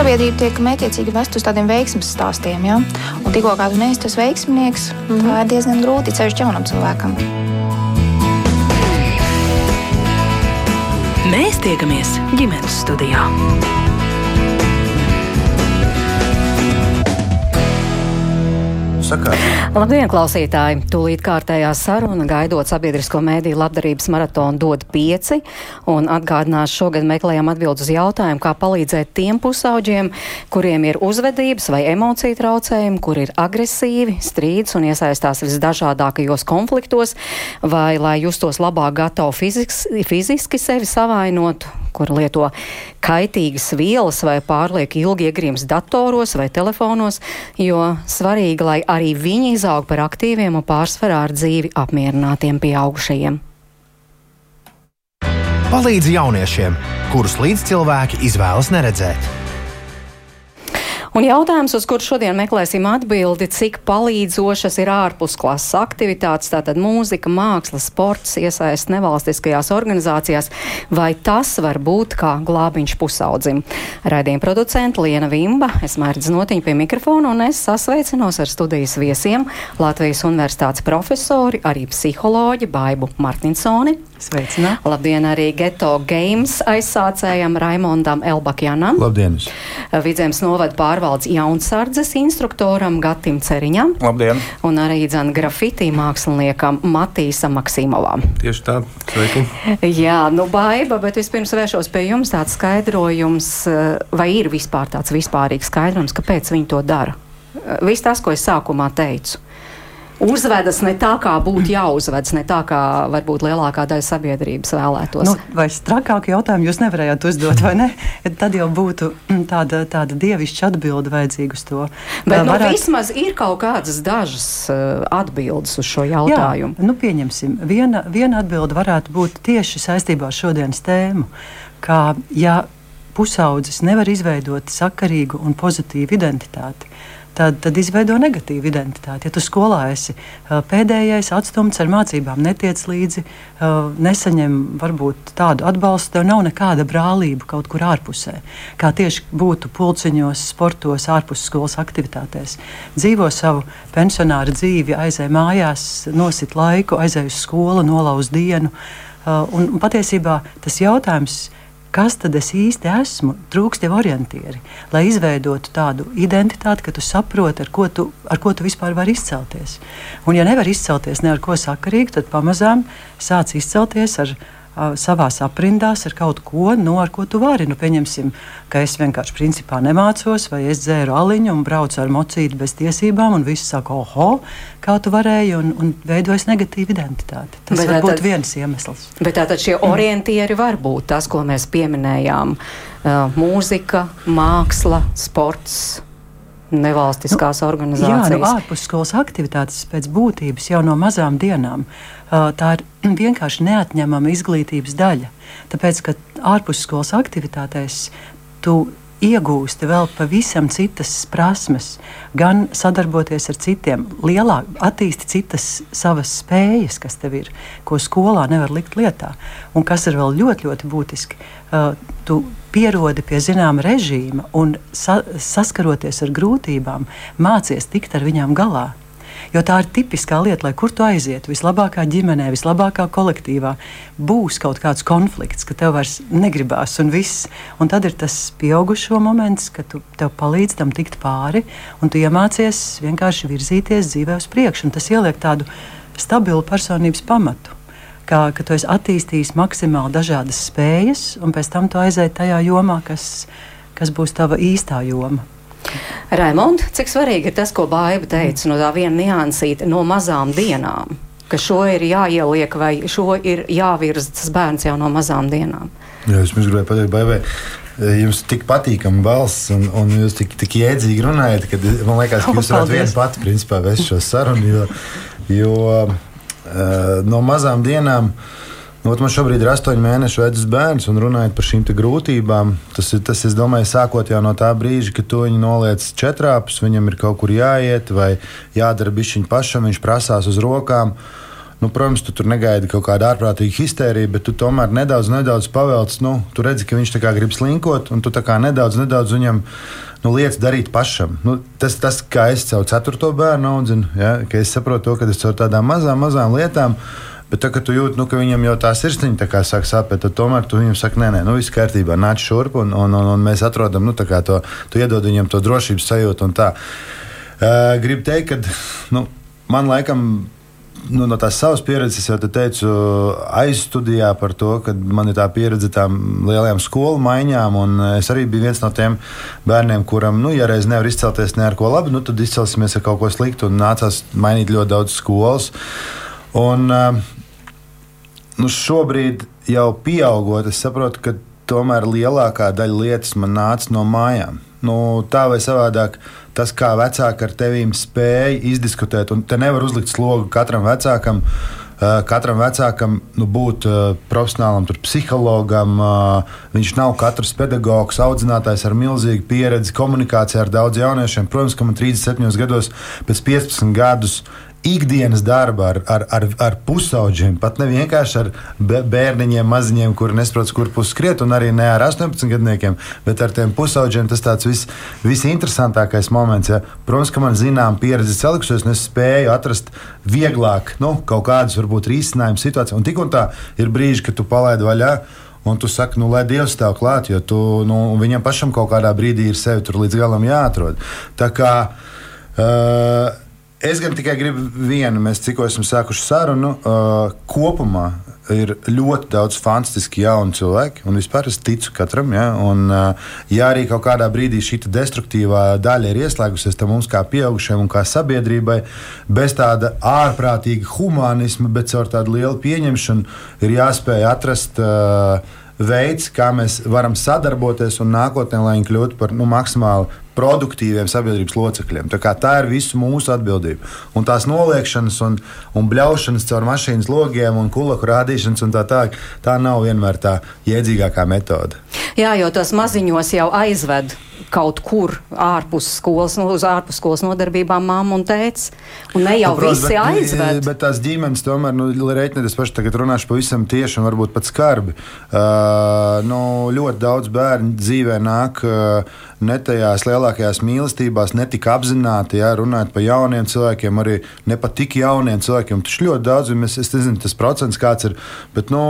sabiedrība tiek mētiecīgi vest uz tādiem veiksmes stāstiem. Ja? Un tikko kā tu neesi tas veiksminieks, mm -hmm. tā ir diezgan grūti ceļš jaunam cilvēkam. Mēs tiekamies ģimenes studijā. Sakāt? Labdien, klausītāji! Tūlīt kārtējā saruna gaidot sabiedrisko mēdīju labdarības maratonu dod pieci un atgādinās šogad meklējam atbildus uz jautājumu, kā palīdzēt tiem pusauģiem, kuriem ir uzvedības vai emociju traucējumi, kur ir agresīvi, strīds un iesaistās visdažādākajos konfliktos, vai lai justos labāk gatavi fiziks, fiziski sevi savainotu, kur lieto kaitīgas vielas vai pārlieku ilgi iegrims datoros vai telefonos, jo svarīgi, lai arī viņi izaug par aktīviem un pārsvarā ar dzīvi apmierinātiem pieaugušajiem. Palīdz jauniešiem, kurus līdzcilvēki izvēlas neredzēt. Un jautājums, uz kuru šodien meklēsim atbildi, cik palīdzošas ir ārpusklases aktivitātes, tātad mūzika, māksla, sports, iesaist nevalstiskajās organizācijās, vai tas var būt kā glābiņš pusaudzim. Raidījuma producenta Liena Vimba, es mērķis notiņu pie mikrofona un es sasveicinos ar studijas viesiem Latvijas Universitātes profesori, arī psiholoģi Baibu Martinsoni. Sveicināt! Labdien arī Geto Games aizsācējam Raimondam Elbakjanam. Labdien! Vidzemes novada pārvaldes jaunsardzes instruktoram Gatim Ceriņam. Labdien! Un arī dzan grafitī māksliniekam Matīsam Maksimovam. Tieši tā, sveiki! Jā, nu baiba, bet vispirms vēršos pie jums tāds skaidrojums, vai ir vispār tāds vispārīgs skaidrojums, kāpēc viņi to dara? Viss tas, ko es sākumā teicu uzvedas ne tā, kā būtu jāuzvedas, ne tā, kā varbūt lielākā daļa sabiedrības vēlētos. Nu, vai trakāku jautājumu jūs nevarējāt uzdot, vai ne? Tad jau būtu mm, tāda, tāda dievišķa atbilde vajadzīga uz to. Bet nu, varētu... vismaz ir kaut kādas dažas uh, atbildes uz šo jautājumu. Jā, nu, pieņemsim, viena, viena atbilde varētu būt tieši saistībā ar šodienas tēmu, ka ja pusaudzis nevar izveidot sakarīgu un pozitīvu identitāti, tad, tad izveido negatīvu identitāti. Ja tu skolā esi pēdējais, atstumts ar mācībām, netiec līdzi, nesaņem varbūt tādu atbalstu, tev nav nekāda brālība kaut kur ārpusē. Kā tieši būtu pulciņos, sportos, ārpus skolas aktivitātēs. Dzīvo savu pensionāru dzīvi, aizēj mājās, nosit laiku, aizēj uz skolu, nolauz dienu. Un, un patiesībā tas jautājums ir kas tad es īsti esmu, trūkst jau orientieri, lai izveidotu tādu identitāti, ka tu saproti, ar ko tu, ar ko tu vispār vari izcelties. Un, ja nevar izcelties ne ar ko sakarīgu, tad pamazām sāc izcelties ar savā aprindās ar kaut ko, no nu, ar ko tu vari. Nu, pieņemsim, ka es vienkārši principā nemācos, vai es dzēru aliņu un braucu ar mocīti bez tiesībām, un viss saka, oho, kā tu varēji, un, un veidojas negatīva identitāte. Tas bet var būt viens iemesls. Bet tātad šie orientieri var būt tas, ko mēs pieminējām uh, - mūzika, māksla, sports nevalstiskās nu, organizācijas. Jā, nu, ārpusskolas aktivitātes pēc būtības jau no mazām dienām. Tā ir vienkārši neatņemama izglītības daļa. Tāpēc, ka ārpusskolas aktivitātēs tu iegūsti vēl pavisam citas prasmes, gan sadarboties ar citiem, lielāk, attīsti citas savas spējas, kas tev ir, ko skolā nevar likt lietā. Un kas ir vēl ļoti, ļoti būtiski, uh, tu pierodi pie zināma režīma un sa saskaroties ar grūtībām, mācies tikt ar viņām galā. Jo tā ir tipiskā lieta, lai kur tu aizietu, vislabākā ģimenē, vislabākā kolektīvā, būs kaut kāds konflikts, ka tev vairs negribās un viss. Un tad ir tas pieaugušo moments, kad tu tev palīdz tam tikt pāri, un tu iemācies vienkārši virzīties dzīvē uz priekšu. Tas ieliek tādu stabilu personības pamatu. Kā, ka tu esi attīstījis maksimāli dažādas spējas, un pēc tam tu aizēji tajā jomā, kas, kas būs tava īstā joma. Raimond, cik svarīgi ir tas, ko Baiba teica, no tā viena niansīta no mazām dienām, ka šo ir jāieliek vai šo ir jāvirza tas bērns jau no mazām dienām? Jā, es gribēju pateikt, Baibai. Jums tik patīkama balss, un, un jūs tik, tik jēdzīgi runājat, ka man liekas, ka jūs varat viens pats principā vest šo sarunu. Jo, jo no mazām dienām Nu, man šobrīd ir astoņu mēnešu vecs bērns, un runājot par šīm grūtībām, tas ir tas, domāju, sākot jau no tā brīža, kad to viņi noliec četrāpus, viņam ir kaut kur jāiet vai jādara bišķiņš pašam, viņš prasās uz rokām. Nu, protams, tu tur negaidi kaut kādu ārprātīgu histēriju, bet tu tomēr nedaudz, nedaudz pavelc. Nu, tu redzi, ka viņš grib slinkot, un tu nedaudz, nedaudz viņam nu, lietas darīt pašam. Nu, tas, tas, kā es savu ceturto bērnu audzinu, ja, ka es saprotu to, ka es caur tādām mazām, mazām lietām. Bet, tā, kad tu jūti, nu, ka viņam jau tā sirsniņa tā sāk sāpēt, tad tomēr tu viņam saki, nē, nē, nu, viss kārtībā, nāc šurp, un, un, un, un mēs atrodam nu, to, tu iedod viņam to drošības sajūtu. Uh, gribu teikt, ka nu, man laikam nu, no tās savas pieredzes jau te teicu, aizstudijā par to, ka man ir tā pieredze tām lielajām skolu maiņām. Es arī biju viens no tiem bērniem, kuram, nu, ja reiz nevar izcelties ne ar ko labu, nu, tad izcelsimies ar kaut ko sliktu. Nācās mainīt ļoti daudz skolas. Un, nu, šobrīd, jau pieaugot, es saprotu, ka tomēr lielākā daļa lietas man nāca no mājām. Nu, tā vai savādāk, uh, tas, kā vecāki ar tevīm spēja izdiskutēt, un te nevar uzlikt slogu katram vecākam. Katram vecākam nu, būt profesionālam, psihologam. Viņš nav katrs pedagogs, audzinātājs ar milzīgu pieredzi komunikācijā ar daudziem jauniešiem. Protams, ka man 37 gados, pēc 15 gadus ikdienas darba ar, ar, ar, ar pusauģiem, pat ne vienkārši ar bērniņiem, maziņiem, kuri nesaprot, kur puses skriet, un arī ne ar 18 gadniekiem, bet ar tiem pusauģiem. Tas tāds vis, visinteresantākais moments. Ja. Protams, ka man zinām pieredze celikusies, un es spēju atrast vieglāk nu, kaut kādus varbūt risinājumus situācijā. Un tik un tā ir brīži, kad tu palaidi vaļā. Un tu saki, nu, lai Dievs tev klāt, jo tu, nu, viņam pašam kaut kādā brīdī ir sevi tur līdz galam jāatrod. Tā kā uh, Es gan tikai gribu vienu, mēs tikko esam sākuši sarunu. Uh, kopumā ir ļoti daudz fantastiski jaunu cilvēku, un vispār es ticu katram. Ja, un, uh, ja arī kaut kādā brīdī šī destruktīvā daļa ir ieslēgusies, tad mums kā pieaugušiem un kā sabiedrībai bez tāda ārprātīga humanisma, bet caur tādu lielu pieņemšanu ir jāspēj atrast. Uh, veids, kā mēs varam sadarboties un nākotnē, lai viņi kļūtu par nu, maksimāli produktīviem sabiedrības locekļiem. Tā, tā ir visu mūsu atbildība. Un tās noliekšanas un, un bļaušanas caur mašīnas logiem un kulaku rādīšanas un tā tālāk, tā nav vienmēr tā jēdzīgākā metode. Jā, jo tos maziņos jau aizved kaut kur ārpus skolas, nu, uz ārpus skolas nodarbībām mamma un tēvs. Un ne jau nu, protams, visi bet, aizved. Bet tās ģimenes tomēr, nu, reiķinieties paši tagad runāšu pavisam tieši un varbūt pat skarbi. Uh, nu, ļoti daudz bērnu dzīvē nāk. Uh, ne tajās lielākajās mīlestībās, ne tik apzināti, ja, runājot par jauniem cilvēkiem, arī ne pat tik jauniem cilvēkiem. Tas ļoti daudz, mēs, es nezinu, tas procents kāds ir, bet nu,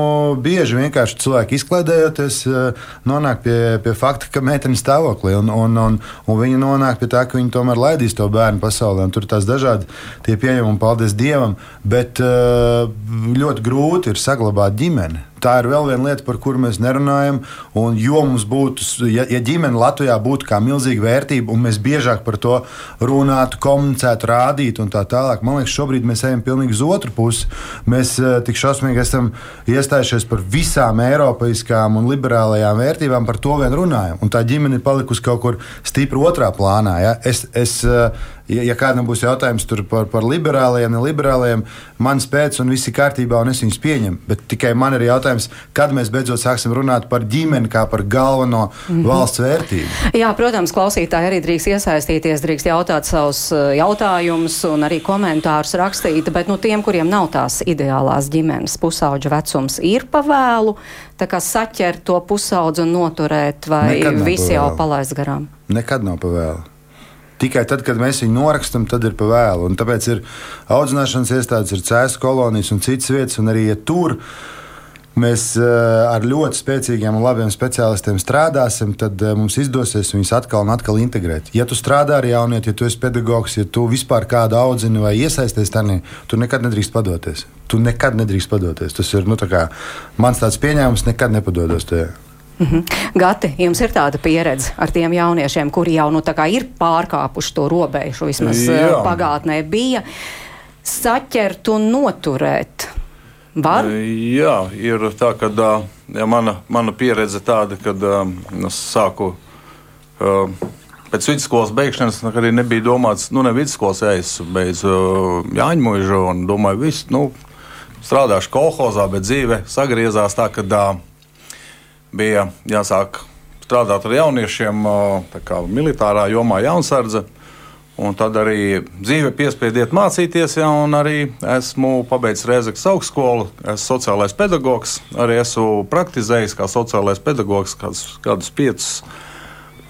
bieži vienkārši cilvēki izklaidējoties, eh, nonāk pie, pie fakta, ka meitene stāvoklī, un, un, un, un viņi nonāk pie tā, ka viņi tomēr laidīs to bērnu pasaulē. Tur ir tās dažādi pieņemumi, paldies Dievam, bet eh, ļoti grūti ir saglabāt ģimeni. Tā ir vēl viena lieta, par kuru mēs nerunājam. Un, jo mums būtu, ja, ja ģimene Latvijā būtu kā milzīga vērtība, un mēs biežāk par to runātu, komunicētu, rādītu un tā tālāk, man liekas, šobrīd mēs ejam pilnīgi uz otru pusi. Mēs uh, tik šausmīgi esam iestājušies par visām eiropeiskām un liberālajām vērtībām, par to vien runājam. Un tā ģimene ir palikusi kaut kur stipri otrā plānā. Ja? Es, es, uh, ja, ja kādam būs jautājums par, par liberālajiem, neliberālajiem, man spēc un viss ir kārtībā, un es viņus pieņemu. Bet tikai man ir jautājums, kad mēs beidzot sāksim runāt par ģimeni kā par galveno mm -hmm. valsts vērtību. Jā, protams, klausītāji arī drīkst iesaistīties, drīkst jautāt savus eh, jautājumus un arī komentārus rakstīt, bet nu, tiem, kuriem nav tās ideālās ģimenes pusauģa vecums, ir pavēlu saķert to pusaudzi un noturēt, vai visi jau palaist garām? Nekad nav pavēlu. Tikai tad, kad mēs viņu norakstam, tad ir pa vēlu. Un tāpēc ir audzināšanas iestādes, ir cēlus kolonijas un citas vietas, un arī ja tur mēs uh, ar ļoti spēcīgiem un labiem speciālistiem strādāsim, tad uh, mums izdosies viņus atkal un atkal integrēt. Ja tu strādā ar jaunieti, ja tu esi pedagogs, ja tu vispār kādu audzini vai iesaisties tajā, tu nekad nedrīkst padoties. Tu nekad nedrīkst padoties. Tas ir nu, tā mans tāds pieņēmums, nekad nepadodos tajā. Mm -hmm. Gati, jums ir tāda pieredze ar tiem jauniešiem, kuri jau nu, ir pārkāpuši to robežu, vismaz Jā. Eh, pagātnē bija saķert un noturēt. Var? Eh, jā, ir tā, ka ja mana, mana pieredze tāda, kad es sāku pēc vidusskolas beigšanas, arī nebija domāts, nu, ne vidusskolas es beidzu Jāņu mūžu un domāju, viss, nu, strādāšu kolhozā, bet dzīve sagriezās tā, ka bija jāsāk strādāt ar jauniešiem, kā militārā jomā, jaunsardze. Un tad arī dzīve piespiediet mācīties, ja, arī esmu pabeidzis Rēzaktas augstskolu. Esmu sociālais pedagogs, arī esmu praktizējis kā sociālais pedagogs kādus, kādus piecus.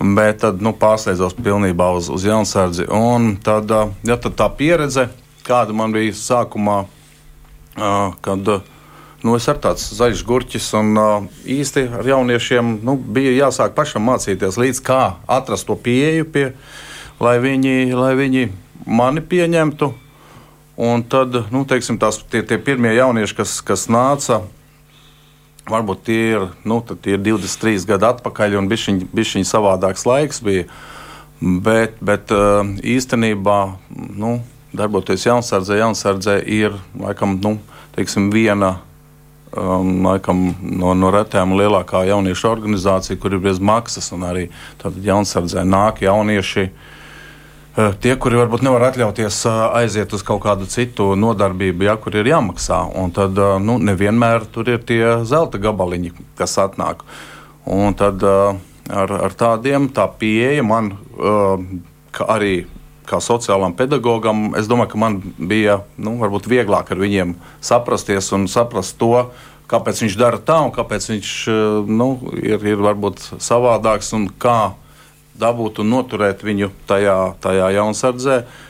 Bet tad nu, pārsteidzos pilnībā uz, uz jaunsardzi. Un tad, ja, tad tā pieredze, kāda man bija sākumā, kad nu, es ar tāds zaļš gurķis un īsti ar jauniešiem nu, bija jāsāk pašam mācīties līdz kā atrast to pieeju pie lai viņi, lai viņi mani pieņemtu. Un tad, nu, teiksim, tās, tie, tie pirmie jaunieši, kas, kas nāca, varbūt tie ir, nu, tie ir 23 gadi atpakaļ, un bija šī savādāks laiks. Bija. Bet, bet uh, īstenībā, nu, darboties jaunsardzē, jaunsardzē ir laikam, nu, teiksim, viena um, laikam, no, no retām lielākā jauniešu organizācija, kur ir bez maksas. Arī jaunsardzē nāk jaunieši. Uh, tie, kuri varbūt nevar atļauties eh, aiziet uz kaut kādu citu nodarbību, ja kur ir jāmaksā. Un tad eh, nu, nevienmēr tur ir tie zelta gabaliņi, kas atnāk. Un tad ar, ar tādiem tā pieeja man kā arī kā sociālam pedagogam, es domāju, ka man bija nu, vieglāk ar viņiem saprasties un saprast to, kāpēc viņš dara tā un kāpēc viņš nu, ir, ir varbūt savādāks un kā dabūt un noturēt viņu tajā, tajā jaunsardzē. Uh,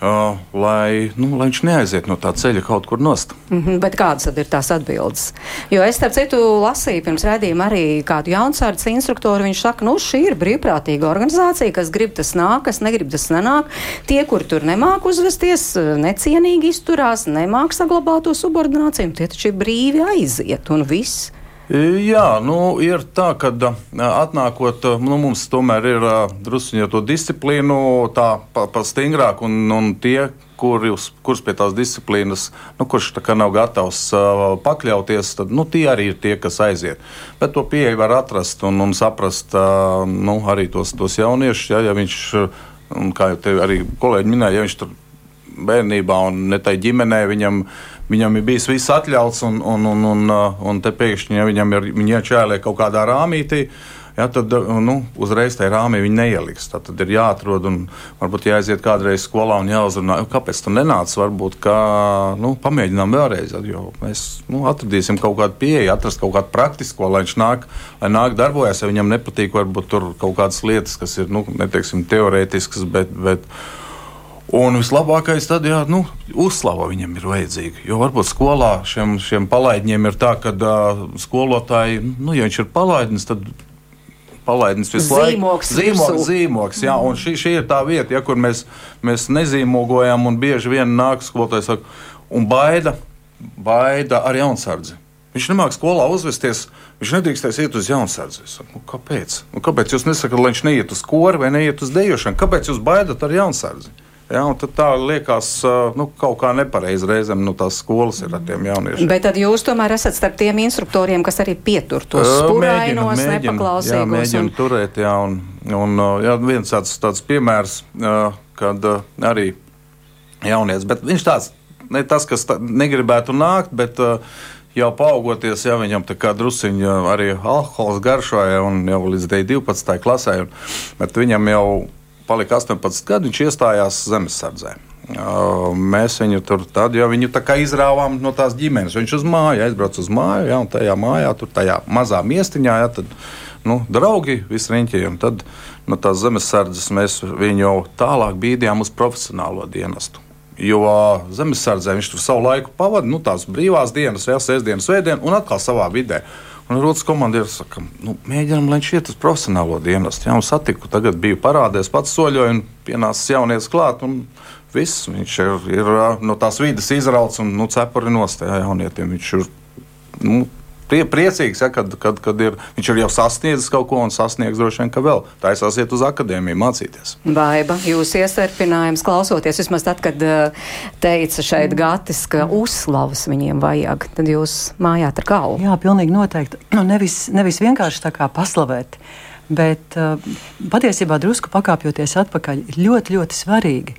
lai, nu, lai viņš neaiziet no tā ceļa kaut kur nost. Mm -hmm, bet kādas tad ir tās atbildes? Jo es, starp citu, lasīju pirms redzījuma arī kādu jaunsardzes instruktoru. Viņš saka, nu, šī ir brīvprātīga organizācija, kas grib tas nāk, kas negrib tas nenāk. Tie, kuri tur nemāk uzvesties, necienīgi izturās, nemāk saglabāt to subordināciju, tie taču ir brīvi aiziet un viss. Jā, nu, ir tā, ka atnākot, nu, mums tomēr ir druskuļi to disciplīnu, tā pa, pa stingrāk, un, un tie, kurus, kurus pie tās disciplīnas, nu, kurš nav gatavs uh, pakļauties, tad nu, tie arī ir tie, kas aiziet. Bet to pieeju var atrast un, un saprast uh, nu, arī tos, tos jauniešus. Ja, ja viņš, kā jau arī kolēģi minēja, ja viņš tur bērnībā un ne tai ģimenē viņam viņam ir bijis viss atļauts, un, un, un, un, uh, un te pēkšņi ja viņam ir jāčēlē kaut kādā rāmītī. Ja, tad uh, nu, uzreiz tajā rāmī viņi neieliks. Tad, tad ir jāatrod un varbūt jāaiziet kādreiz skolā un jāuzrunā, kāpēc tu nenāc. Varbūt kā, nu, pamēģinām vēlreiz, jo mēs nu, atradīsim kaut kādu pieeju, atrast kaut kādu praktisko, lai viņš nāk, lai nāk darbojas. Ja viņam nepatīk, varbūt tur kaut kādas lietas, kas ir nu, neteiksim, teorētiskas, bet, bet Un vislabākais tad, jā, nu, uzslava viņam ir vajadzīga. Jo varbūt skolā šiem, šiem palaidņiem ir tā, ka uh, skolotāji, nu, ja viņš ir palaidnis, tad palaidnis visu laiku. Zīmoks, zīmoks, zīmoks jā, un šī, šī ir tā vieta, ja, kur mēs, mēs nezīmogojam, un bieži vien nāk skolotājs un baida, baida ar jaunsardzi. Viņš nemāks skolā uzvesties, viņš nedrīkstēs iet uz jaunsardzi. Nu, kāpēc? Nu, kāpēc jūs nesakāt, lai viņš neiet uz koru vai neiet uz dejošanu? Kāpēc jūs baidat ar jaunsardzi? Ja, tā liekas, nu, kaut kā nepareizi reizēm nu, tās skolas ir ar tiem jauniešiem. Bet tad jūs tomēr esat starp tiem instruktoriem, kas arī pietur tos spurainos, nepaklausīgos. Jā, mēģina un... turēt, jā, un, un jā, viens tāds, tāds piemērs, kad arī jaunieci, bet viņš tāds, ne tas, kas tā, negribētu nākt, bet jau paaugoties, ja viņam tā kā drusiņa arī alkohols garšoja un jau līdz 12. klasē, bet viņam jau palika 18 gadi, viņš iestājās zemesardzē. Mēs viņu tur tad, ja viņu tā kā izrāvām no tās ģimenes. Viņš uz māju aizbrauca uz māju, ja, un tajā mājā, tur tajā mazā miestiņā, ja, tad, nu, draugi visi riņķi. Tad no tās zemesardzes mēs viņu jau tālāk bīdījām uz profesionālo dienestu. Jo zemesardzē viņš tur savu laiku pavadīja, nu, tās brīvās dienas, vēl sestdienas, svētdienas, un atkal savā vidē. Un rotas komandieris saka, nu, mēģinām, lai iet uz profesionālo dienestu. Jā, un satiku, tagad biju parādījis, pats soļoju, un pienācis jaunieks klāt. Viss, viņš ir, ir no tās vidas izrauts un nu, cepuri nostājā jaunietim. Viņš ir nu, prie, priecīgs, ja, kad, kad, kad ir, viņš ir jau sasniedzis kaut ko un sasniegs droši vien, ka vēl taisās iet uz akadēmiju mācīties. Baiba, jūs iestarpinājums klausoties, vismaz tad, kad uh, teica šeit Gatis, ka uzslavas viņiem vajag, tad jūs mājāt ar galvu. Jā, pilnīgi noteikti. Nu, nevis, nevis vienkārši tā kā paslavēt. Bet uh, patiesībā drusku pakāpjoties atpakaļ, ir ļoti, ļoti svarīgi,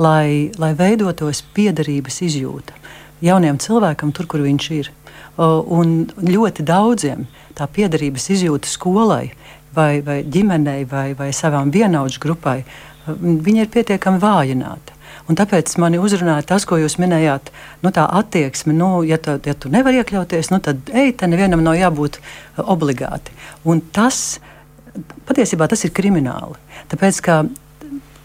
lai, lai veidotos piederības izjūta jauniem cilvēkam, tur, kur viņš ir. Un ļoti daudziem tā piederības izjūta skolai, vai, vai ģimenei, vai, vai savām vienaudžu grupai viņa ir pietiekami vājināta. Un tāpēc mani uzrunāja tas, ko jūs minējāt, nu, tā attieksme, nu, ja, tu, ja tu nevari iekļauties, nu, tad ej, te nevienam nav jābūt obligāti. Un tas patiesībā tas ir krimināli. Tāpēc, ka,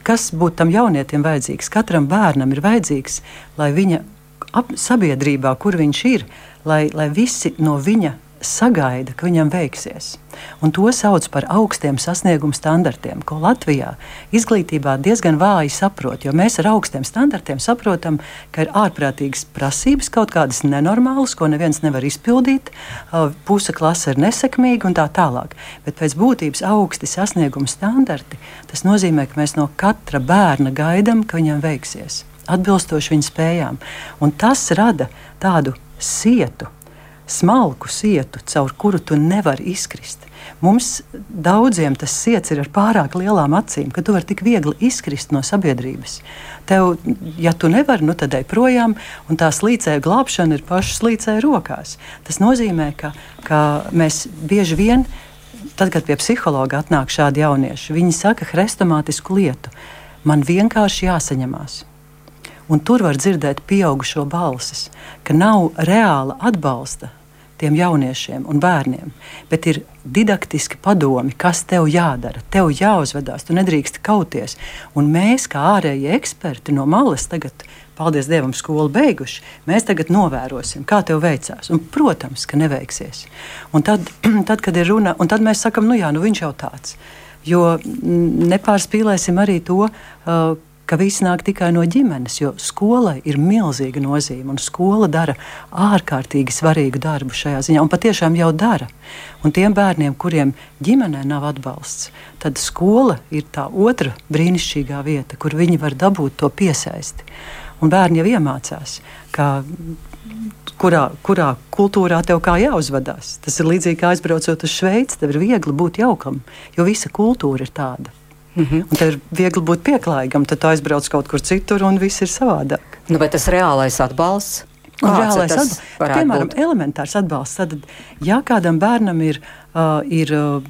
kas būtu tam jaunietim vajadzīgs? Katram bērnam ir vajadzīgs, lai viņa ap, sabiedrībā, kur viņš ir, lai, lai visi no viņa sagaida, ka viņam veiksies. Un to sauc par augstiem sasniegumu standartiem, ko Latvijā izglītībā diezgan vāji saprot. Jo mēs ar augstiem standartiem saprotam, ka ir ārprātīgas prasības, kaut kādas nenormālas, ko neviens nevar izpildīt, puse klase ir nesekmīga un tā tālāk. Bet pēc būtības augsti sasniegumu standarti, tas nozīmē, ka mēs no katra bērna gaidām, ka viņam veiksies atbilstoši viņa spējām. Un tas rada tādu sietu smalku sietu, caur kuru tu nevari izkrist. Mums daudziem tas sirds ir ar pārāk lielām acīm, ka tu vari tik viegli izkrist no sabiedrības. Tev, ja tu nevari, nu tad ej projām, un tā slīcēja glābšana ir paša slīcēja rokās. Tas nozīmē, ka, ka mēs bieži vien, tad, kad pie psihologa atnāk šādi jaunieši, viņi saka hrestomātisku lietu. Man vienkārši jāsaņemās. Un tur var dzirdēt pieaugušo balsis, ka nav reāla atbalsta tiem jauniešiem un bērniem, bet ir didaktiski padomi, kas tev jādara. Tev jāuzvedās, tu nedrīkst kauties. Un mēs, kā ārējie eksperti no malas, tagad, paldies Dievam, skolu beiguši, mēs tagad novērosim, kā tev veicās. Un, protams, ka neveiksies. Un tad, tad, kad ir runa, un tad mēs sakam, nu jā, nu viņš jau tāds. Jo nepārspīlēsim arī to, uh, ka viss nāk tikai no ģimenes, jo skolai ir milzīga nozīme. Un skola dara ārkārtīgi svarīgu darbu šajā ziņā, un patiešām jau dara. Un tiem bērniem, kuriem ģimenē nav atbalsts, tad skola ir tā otra brīnišķīgā vieta, kur viņi var dabūt to piesaisti. Un bērni jau iemācās, ka kurā, kurā kultūrā tev kā jāuzvedās. Tas ir līdzīgi kā aizbraucot uz Šveici. Tev ir viegli būt jaukam, jo visa kultūra ir tāda. Mm -hmm. Un tad ir viegli būt pieklājīgam, tad aizbrauc kaut kur citur un viss ir savādāk. Nu, bet tas reālais atbalsts. Un reālais atbalsts, piemēram, būt? elementārs atbalsts. Tad, ja kādam bērnam ir, uh, ir uh,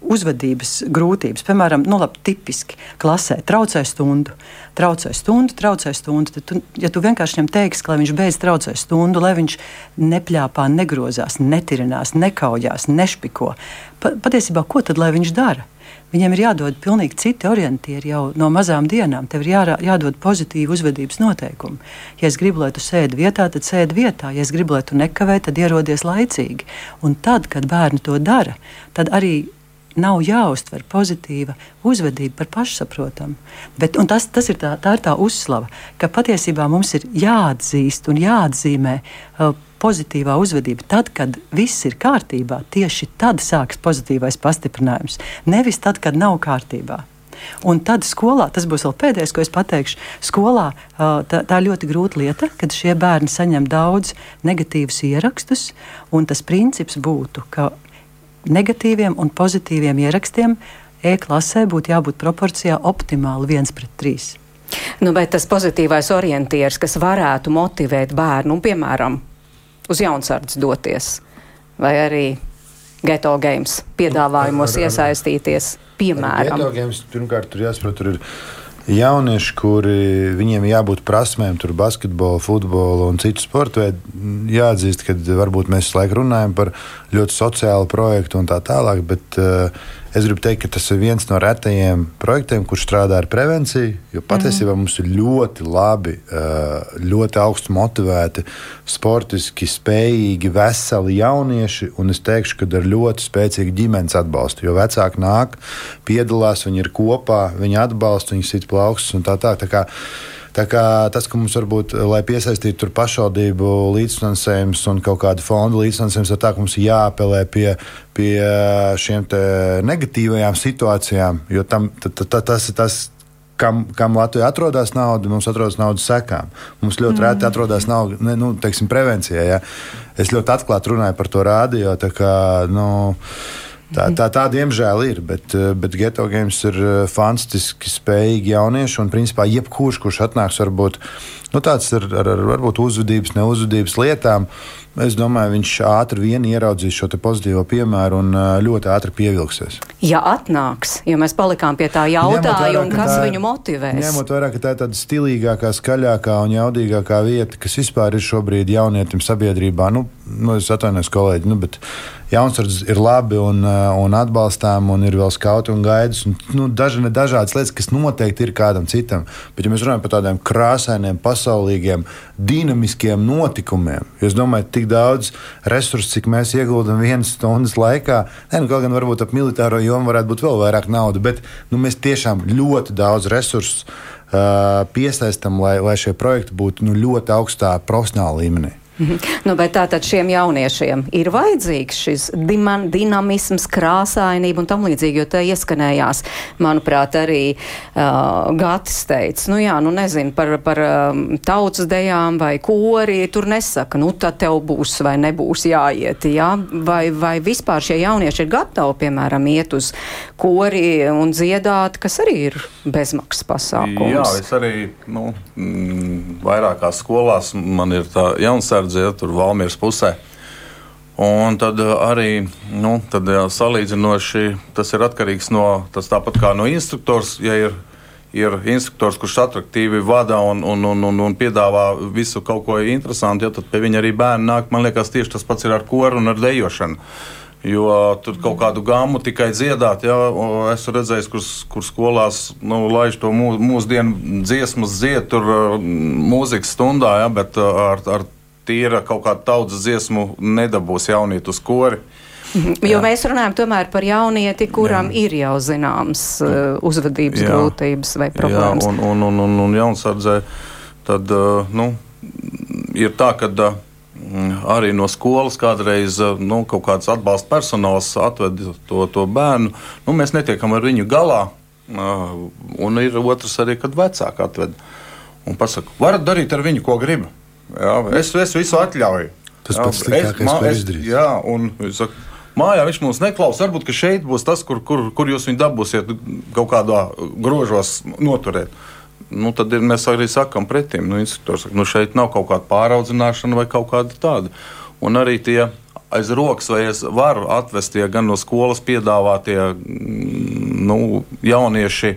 uzvedības grūtības, piemēram, nu, labi, tipiski klasē, traucē stundu, traucē stundu, traucē stundu. Tad, tu, ja tu vienkārši viņam teiksi, ka viņš beidz traucēt stundu, lai viņš nepļāpā, negrozās, netirinās, nekaujās, nešpiko, pa, patiesībā ko tad lai viņš dara? Viņiem ir jādod pilnīgi citi orientieri jau no mazām dienām. Tev ir jā, jādod pozitīvi uzvedības noteikumi. Ja es gribu, lai tu sēdi vietā, tad sēdi vietā. Ja es gribu, lai tu nekavē, tad ierodies laicīgi. Un tad, kad bērni to dara, tad arī nav jāuztver pozitīva uzvedība par pašsaprotamu. Bet, tas, tas ir tā, tā ir tā uzslava, ka patiesībā mums ir jāatzīst un jāatzīmē uh, pozitīvā uzvedība. Tad, kad viss ir kārtībā, tieši tad sākas pozitīvais pastiprinājums. Nevis tad, kad nav kārtībā. Un tad skolā, tas būs vēl pēdējais, ko es pateikšu, skolā tā, tā ļoti grūta lieta, kad šie bērni saņem daudz negatīvus ierakstus. Tas princips būtu, ka negatīviem un pozitīviem ierakstiem e-klasē būtu jābūt proporcijā optimāli viens pret trīs. Nu, bet tas pozitīvais orientieris, kas varētu motivēt bērnu, piemēram, uz jaunsardz doties, vai arī geto games piedāvājumos ar, ar, iesaistīties, piemēram. Geto games pirmkārt tur jāsaprot, tur ir jaunieši, kuri viņiem jābūt prasmēm, tur basketbolu, futbolu un citu sporta veidu. Jāatzīst, ka varbūt mēs laiku runājam par ļoti sociālu projektu un tā tālāk, bet uh, Es gribu teikt, ka tas ir viens no retajiem projektiem, kurš strādā ar prevenciju. Jo patiesībā mm. mums ir ļoti labi, ļoti augstu motivēti, sportiski spējīgi, veseli jaunieši. Un es teikšu, ka ar ļoti spēcīgu ģimenes atbalstu. Jo vecāki nāk, piedalās, viņi ir kopā, viņi atbalsta, viņi sit plaukstus un tā tālāk. Tā tas, ka mums varbūt, lai piesaistītu pašvaldību līdzfinansējumus un kaut kādu fondu līdzfinansējumus, ir tā, ka mums jāapelē pie, pie šiem negatīvajām situācijām, jo tam, t, t, t, tas ir tas kam, kam Latvijā atrodas nauda, mums atrodas naudas sekām. Mums ļoti mm. reti atrodas nauda ne, nu, teiksim, prevencijā. Ja. Es ļoti atklāti runāju par to rādio. Kā, nu, Tā, tā, tā diemžēl ir, bet, eh, bet geto games ir eh, fantastiski spējīgi jaunieši. Un, principā, jebkurš, kurš atnāks, varbūt nu, tāds ar, ar, ar varbūt uzvedības, neuzvedības lietām, es domāju, viņš ātri vien ieraudzīs šo pozitīvo piemēru un ļoti ātri pievilksies. Ja atnāks, jo mēs palikām pie tā jautājuma, kas tā, viņu motivēs. Ņemot vērā, ka tā ir tāda stilīgākā, skaļākā un jaudīgākā vieta, kas vispār ir šobrīd jaunietim sabiedrībā, nu, nu es atvainojos kolēģi, nu, bet jaunsardze ir labi un, un atbalstām, un ir vēl skauti un gaidas. Un, nu, daži, dažādas lietas, kas noteikti ir kādam citam. Bet, ja mēs runājam par tādiem krāsainiem, pasaulīgiem, dinamiskiem notikumiem, es domāju, tik daudz resursu, cik mēs ieguldam vienas stundas laikā, ne, nu, kaut gan varbūt ap militāro jomu varētu būt vēl vairāk naudas, bet nu, mēs tiešām ļoti daudz resursu uh, piesaistam, lai, lai šie projekti būtu nu, ļoti augstā profesionāla līmenī. Mhm. Nu, bet tātad šiem jauniešiem ir vajadzīgs šis diman, dinamisms, krāsainība un tam līdzīgi, jo te ieskanējās, manuprāt, arī uh, Gatis teica, nu jā, nu nezinu, par, par um, tautas dejām vai kori, tur nesaka, nu tad tev būs vai nebūs jāiet, jā, vai, vai vispār šie jaunieši ir gatavi, piemēram, iet uz kori un dziedāt, kas arī ir bezmaksas pasākums. Jā, es arī, nu, mm, vairākās skolās man ir tā jaunsardze ja, tur Valmīras pusē. Un tad uh, arī nu, tad, jā, salīdzinoši tas ir atkarīgs no tas tāpat kā no instruktors. Ja ir, ir instruktors, kurš attraktīvi vada un, un, un, un, un piedāvā visu kaut ko interesantu, ja, tad pie viņa arī bērni nāk. Man liekas, tieši tas pats ir ar koru un ar dejošanu. Jo tur kaut kādu gāmu tikai dziedāt, ja esmu redzējis, kur, kur skolās nu, laiž to mūsdienu dziesmas dzied, tur uh, mūzikas stundā, ja, bet uh, ar, ar tīra kaut kāda tautas dziesmu nedabūs jaunieti uz kori. Jo Jā. mēs runājam par jaunieti, kuram Jā. ir jau zināms uh, uzvedības Jā. grūtības vai problēmas. Jā, un, un, un, un, un jaunsardzē tad uh, nu, ir tā, ka uh, arī no skolas kādreiz nu, kaut kāds atbalsta personāls atved to, to bērnu. Nu, mēs netiekam ar viņu galā, un ir otrs arī, kad vecāki atved un pasaka, varat darīt ar viņu, ko gribat. Jā, es, es visu atļauju. Tas jā, pats sliktākais, ko izdarīt. Jā, un saku, mājā viņš mūs neklausās. Varbūt šeit būs tas, kur, kur, kur jūs viņu dabūsiet kaut kādā grožos noturēt. Nu, tad ir, mēs arī sakām pretim, nu, instruktors saka, nu, šeit nav kaut kāda pāraudzināšana vai kaut kāda tāda. Un arī tie aiz rokas, vai es varu atvest tie gan no skolas piedāvātie nu, jaunieši,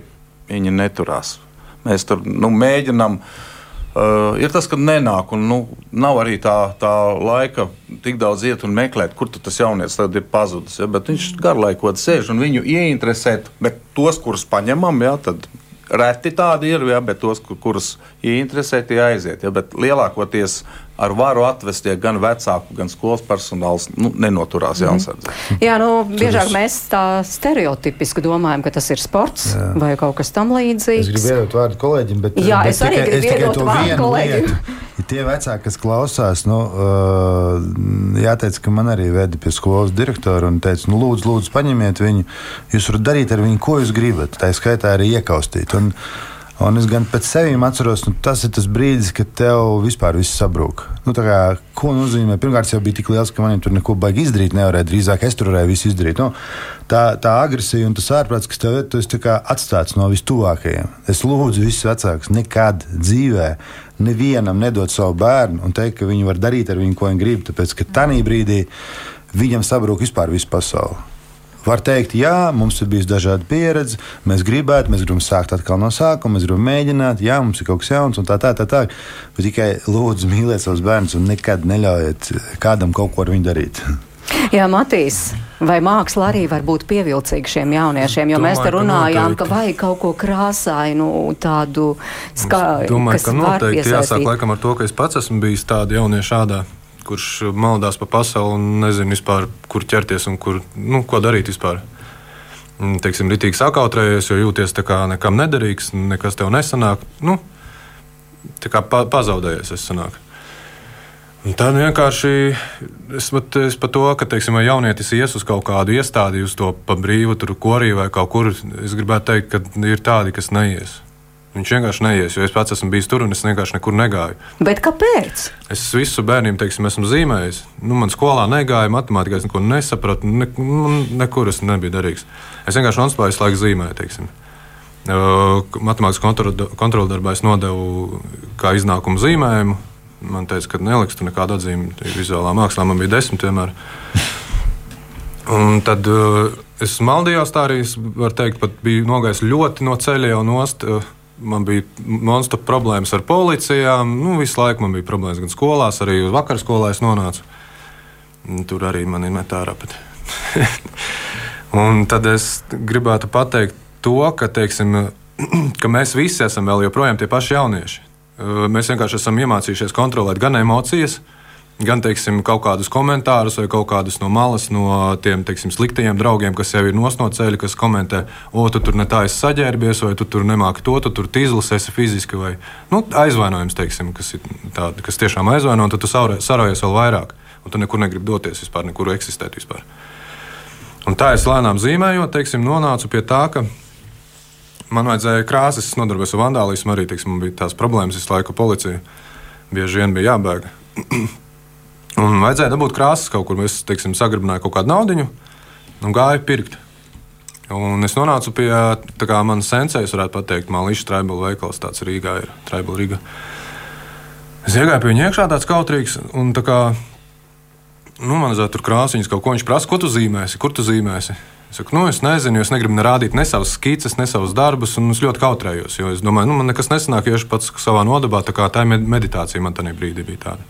viņi neturās. Mēs tur nu, mēģinām uh, Uh, ir tas, ka nenāk, un nu, nav arī tā, tā laika tik daudz iet un meklēt, kur tas jaunietis ir pazudis. Ja? Bet viņš garlaikot sēž un viņu ieinteresēt, bet tos, kurus paņemam, ja, tad reti tādi ir, ja, bet tos, kur, kurus ieinteresē, tie aiziet. Ja? Bet lielākoties ar varu atvestie gan vecāku, gan skolas personāls nu, nenoturās mm. jāsardz. Jā, nu, biežāk es... mēs tā stereotipiski domājam, ka tas ir sports Jā. vai kaut kas tam līdzīgs. Es gribu iedot vārdu kolēģim, bet, Jā, bet es arī tikai, gribu iedot vārdu kolēģim. Lietu. Ja tie vecāki, kas klausās, nu, uh, jāteic, ka man arī veda pie skolas direktora un teica, nu, lūdzu, lūdzu, paņemiet viņu. Jūs varat darīt ar viņu, ko jūs gribat. Tā skaitā arī iekaustīt. Un, Un es gan pēc sevis atceros, nu, tas ir tas brīdis, kad tev vispār viss sabrūk. Nu, kā, ko nozīmē? Pirmkārt, jau bija tik liels, ka maniem tur neko baigi izdarīt nevarēja. Drīzāk es tur varēju visu izdarīt. Nu, tā, tā agresija un tas ārprāts, kas tev ir, tu esi atstāts no vistuvākajiem. Es lūdzu visus vecākus nekad dzīvē. Nevienam nedot savu bērnu un teikt, ka viņi var darīt ar viņu, ko viņi grib. Tāpēc, ka tajā brīdī viņam sabrūk vispār visa pasaule. Var teikt, jā, mums ir bijusi dažāda pieredze, mēs gribētu, mēs gribam sākt atkal no sākuma, mēs gribam mēģināt, jā, mums ir kaut kas jauns un tā, tā, tā. tā. Bet tikai lūdzu mīliet savus bērnus un nekad neļaujiet kādam kaut ko ar viņu darīt. Jā, Matīs, vai māksla arī var būt pievilcīga šiem jauniešiem? Jo Domāju, mēs te runājām, ka, ka vajag kaut ko krāsainu, tādu skaistu. Domāju, ka noteikti jāsāk laikam ar to, ka es pats esmu bijis tāda jaunieša šādā kurš maldās pa pasauli un nezina vispār, kur ķerties un kur, nu, ko darīt vispār. Teiksim, ritīgi sakautrējies, jo jūties tā kā nekam nederīgs, nekas tev nesanāk. Nu, tā kā pa, pazaudējies es sanāku. Un tad vienkārši es pat, es pat to, ka, teiksim, ja jaunietis ies uz kaut kādu iestādi, uz to pa brīvu, tur korī vai kaut kur, es gribētu teikt, ka ir tādi, kas neies. Viņš vienkārši neies, jo es pats esmu bijis tur un es vienkārši nekur negāju. Bet kāpēc? Es visu bērniem teiksim, esmu zīmējis. Nu, man skolā negāja matemātikā, es neko nesapratu. Ne, nu, nekur es nebiju derīgs. Es vienkārši nonspēju laiku zīmēt. Teiksim. Matemātikas kontroldarbā es nodevu kā iznākumu zīmējumu. Man teica, ka neliks tur nekādu atzīmi. Vizuālā mākslā man bija desmit vienmēr. Un tad uh, es maldījos tā arī, var teikt, pat biju nogājis ļoti no ceļa jau nost. Uh, man bija monstru problēmas ar policijām. Nu, visu laiku man bija problēmas gan skolās, arī uz vakar skolā es nonācu. Tur arī man ir metā rapati. Un tad es gribētu pateikt to, ka, teiksim, ka mēs visi esam vēl joprojām tie paši jaunieši. Mēs vienkārši esam iemācījušies kontrolēt gan emocijas, gan teiksim, kaut kādus komentārus, vai kaut kādus no malas, no tiem teiksim, sliktajiem draugiem, kas jau ir no ceļa, kas komentē, o, tu tur ne tā esi saģērbies, vai tu tur nemāki to, tu tur tīzlis esi fiziski, vai nu, aizvainojums, teiksim, kas, tādi, kas tiešām aizvaino, un tad tu sarojies vēl vairāk, un tu nekur negribi doties vispār, nekur eksistēt vispār. Un tā es lēnām zīmējot, teiksim, nonācu pie tā, ka man vajadzēja krāsas, es nodarbojos ar vandālismu, arī teiksim, man bija tās problēmas visu laiku policija. Bieži vien bija jābēg. un vajadzēja dabūt krāsas kaut kur. Es teiksim, sagribināju kaut kādu naudu un gāju pirkt. Un es nonācu pie tā kā manas sensejas, varētu pateikt, Malīša Tribal veikals, tāds Rīgā ir Tribal Rīga. Es iegāju pie viņa iekšā, tāds kautrīgs, un tā kā nu, man zina, tur krāsaiņas kaut ko viņš prasa, ko tu zīmēsi, kur tu zīmēsi. Es saku, nu, es nezinu, jo es negribu ne rādīt ne savas skices, ne savas darbus, un es ļoti kautrējos. Jo es domāju, nu, man nekas nesanāk, jo es pats savā nodabā, tā kā tā meditācija man tajā brīdī bija tāda.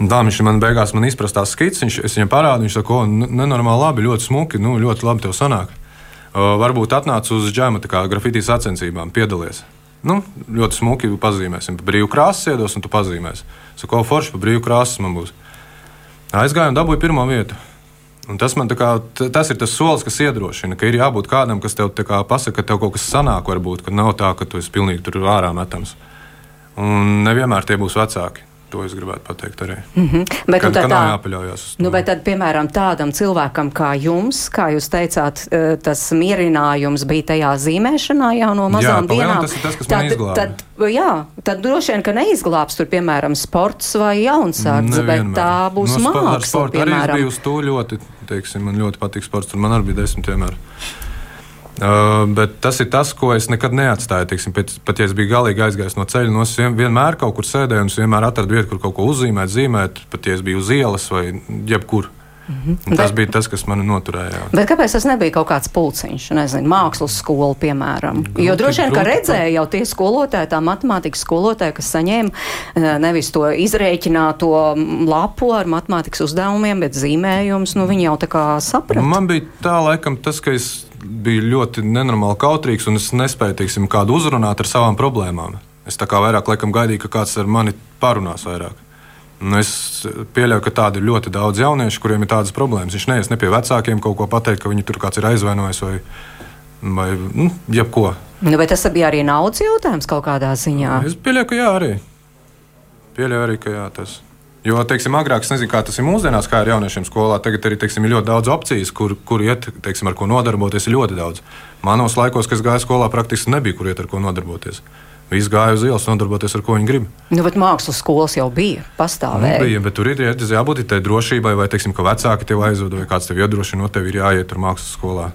Un tā viņš man beigās man izprast tās skices, viņš, es viņam parādīju, viņš saka, o, nenormāli labi, ļoti smuki, nu, ļoti labi tev sanāk. Uh, varbūt atnāc uz džēma, kā grafitī sacensībām, piedalies. Nu, ļoti smuki pazīmēsim. Pa brīvu krāsu iedos, un tu pazīmēsi. Saku, ko forši pa brīvu krāsu man būs. Aizgāju un dabūju pirmo vietu. Un tas man kā, tas ir tas solis, kas iedrošina, ka ir jābūt kādam, kas tev kā, pasaka, ka tev kaut kas sanāk, varbūt, ka nav tā, ka tu esi pilnīgi tur ārā metams. Un nevienmēr tie būs vecāki. To es gribētu pateikt arī. Mm -hmm. Bet kad, nu, tā, nav jāpaļaujas. Nu, bet tad, piemēram, tādam cilvēkam kā jums, kā jūs teicāt, e, tas mierinājums bija tajā zīmēšanā jau no mazām jā, dienām. Tas ir tas, kas tad, man izglāba. Tad, jā, tad droši vien, ka neizglābs tur, piemēram, sports vai jaunsardze, bet tā būs no, māksla. Ar sportu piemēram. arī es biju uz to ļoti, teiksim, man ļoti patīk sports, tur man arī bija desmit vienmēr. Uh, bet tas ir tas, ko es nekad neatstāju. Teiksim, pēc, pat ja es biju galīgi aizgājis no ceļa, no es vien, vienmēr kaut kur sēdēju un es vienmēr atradu vietu, kur kaut ko uzzīmēt, zīmēt, pat ja es biju uz ielas vai jebkur. Mm -hmm. Tas bet, bija tas, kas mani noturēja. Bet kāpēc tas nebija kaut kāds pulciņš, nezinu, mākslas skola, piemēram? Grūti, jo droši vien, ka redzēja jau tie skolotāji, tā matemātikas skolotāji, kas saņēma eh, nevis to izrēķināto lapu ar matemātikas uzdevumiem, bet zīmējumus, nu viņi jau tā kā saprata. Man bija tā laikam tas, ka es biju ļoti nenormāli kautrīgs un es nespēju teiksim, kādu uzrunāt ar savām problēmām. Es tā kā vairāk laikam gaidīju, ka kāds ar mani parunās vairāk. Un es pieļauju, ka tādi ir ļoti daudz jauniešu, kuriem ir tādas problēmas. Viņš neies ne pie vecākiem kaut ko pateikt, ka viņi tur kāds ir aizvainojis vai, vai nu, jebko. Nu, bet tas bija arī naudas jautājums kaut kādā ziņā. Es pieļauju, ka jā, arī. Pieļauju arī, ka jā, tas. Jo, teiksim, agrāk es nezinu, kā tas ir mūsdienās, kā ir jauniešiem skolā. Tagad arī teiksim, ir ļoti daudz opciju, kur, kur iet, teiksim, ar ko nodarboties. Ir ļoti daudz. Manos laikos, kad gāju skolā, praktiski nebija, kur iet ar ko nodarboties. Visi gāja uz ielas, nodarboties ar ko viņi grib. Nu, bet mākslas skolas jau bija, pastāvēja. Nu, bija, bet tur ir jābūt tai drošībai, vai, teiksim, ka vecāki tev aizved, vai kāds tev iedrošina, no tev ir jāiet ar mākslas skolā.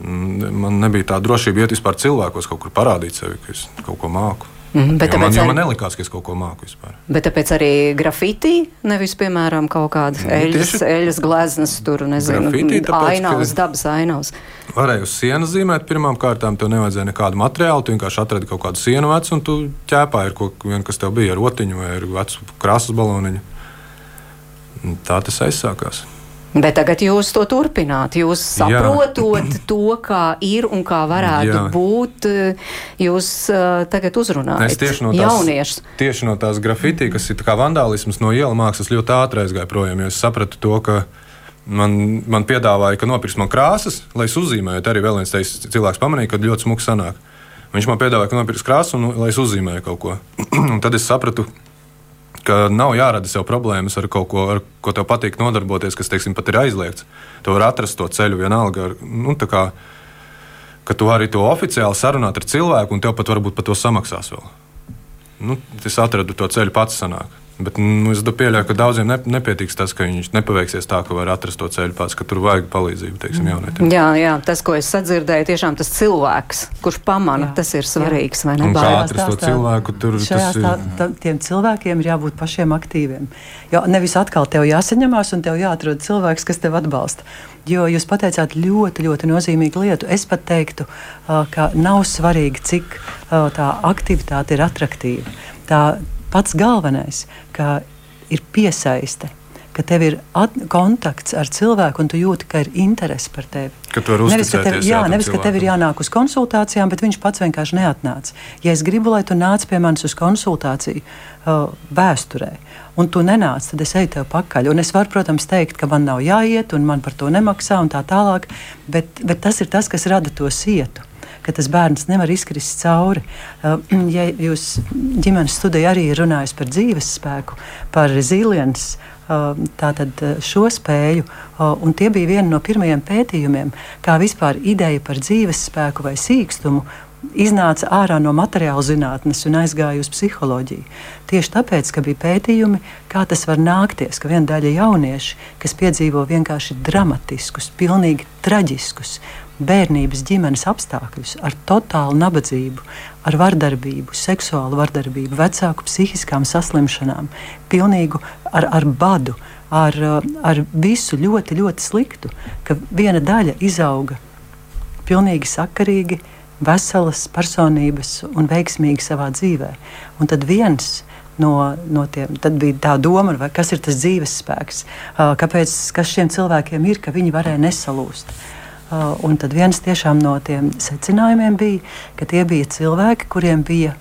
Mm, man nebija tā drošība iet vispār cilvēkos, kaut kur parādīt sevi, ka es kaut ko māku. Mm, bet jo man, arī, man nelikās, ka es kaut ko māku vispār. Bet tāpēc arī grafitī, nevis, piemēram, kaut kāda mm, eļas, tieši... eļas gleznas, tur nezinu, grafitī, tāpēc, ainavas, dabas ainavas. Varēja uz sienas zīmēt pirmām kārtām, tev nevajadzēja nekādu materiālu, tu vienkārši atradi kaut kādu sienu vecu un tu ķēpā ir kaut kas tev bija ar rotiņu vai ar vecu krāsas baloniņu. Tā tas aizsākās. Bet tagad jūs to turpināt. Jūs saprotat to, kā ir un kā varētu Jā. būt. Jūs uh, tagad uzrunājat tieši no tās, jauniešus. Tieši no tās grafitī, kas ir kā vandālisms no iela mākslas, ļoti ātri aizgāja projām. Es sapratu to, ka man, man piedāvāja, ka nopirks man krāsas, lai es uzzīmētu. Arī vēl viens teiks, cilvēks pamanīja, ka ļoti smuks sanāk. Viņš man piedāvāja, ka nopirks krāsu un lai es uzzīmēju kaut ko. tad es sapratu, ka ka nav jārada sev problēmas ar kaut ko, ar ko tev patīk nodarboties, kas, teiksim, pat ir aizliegts. Tu vari atrast to ceļu vienalga. Ar, nu, kā, ka tu arī to oficiāli sarunāt ar cilvēku, un tev pat varbūt par to samaksās vēl. Nu, es atradu to ceļu pats sanāk. Bet nu, es pieļauju, ka daudziem ne, nepietiks tas, ka viņš nepaveiksies tā, ka var atrast to ceļu pats, ka tur vajag palīdzību teiksim, jaunietim. Jā, jā, tas, ko es sadzirdēju, tiešām tas cilvēks, kurš pamana, jā, tas ir svarīgs. Kā atrast to cilvēku, tur šajā tas ir. Tā, tā, tiem cilvēkiem ir jābūt pašiem aktīviem. Jo nevis atkal tev jāsaņemās un tev jāatrod cilvēks, kas tev atbalsta. Jo jūs pateicāt ļoti, ļoti nozīmīgu lietu. Es pat teiktu, ka nav svarīgi, cik tā aktivitāte ir attraktīva. Tā, pats galvenais, ka ir piesaiste. Ka tev ir kontakts ar cilvēku, un tu jūti, ka ir interese par tevi. Ka tu nevis, ka tev, jā, nevis, ka tev ir jānāk uz konsultācijām, bet viņš pats vienkārši neatnāca. Ja es gribu, lai tu nāc pie manis uz konsultāciju uh, vēsturē, un tu nenāc, tad es eju tev pakaļ. Un es varu, protams, teikt, ka man nav jāiet, un man par to nemaksā, un tā tālāk, bet, bet tas ir tas, kas rada to sietu ka tas bērns nevar izkrist cauri. Ja jūs ģimenes studijā arī runājat par dzīves spēku, par resilience, tātad šo spēju, un tie bija viena no pirmajiem pētījumiem, kā vispār ideja par dzīves spēku vai sīkstumu iznāca ārā no materiāla zinātnes un aizgāja uz psiholoģiju. Tieši tāpēc, ka bija pētījumi, kā tas var nākties, ka viena daļa jaunieši, kas piedzīvo vienkārši dramatiskus, pilnīgi traģiskus bērnības ģimenes apstākļus, ar totālu nabadzību, ar vardarbību, seksuālu vardarbību, vecāku psihiskām saslimšanām, pilnīgu ar, ar badu, ar, ar visu ļoti, ļoti sliktu, ka viena daļa izauga pilnīgi sakarīgi, veselas personības un veiksmīgi savā dzīvē. Un tad viens no, no tiem. Tad bija tā doma, kas ir tas dzīves spēks, kāpēc kas šiem cilvēkiem ir, ka viņi varēja nesalūst. Uh, un tad viens no tiem secinājumiem bija, ka tie bija cilvēki, kuriem bija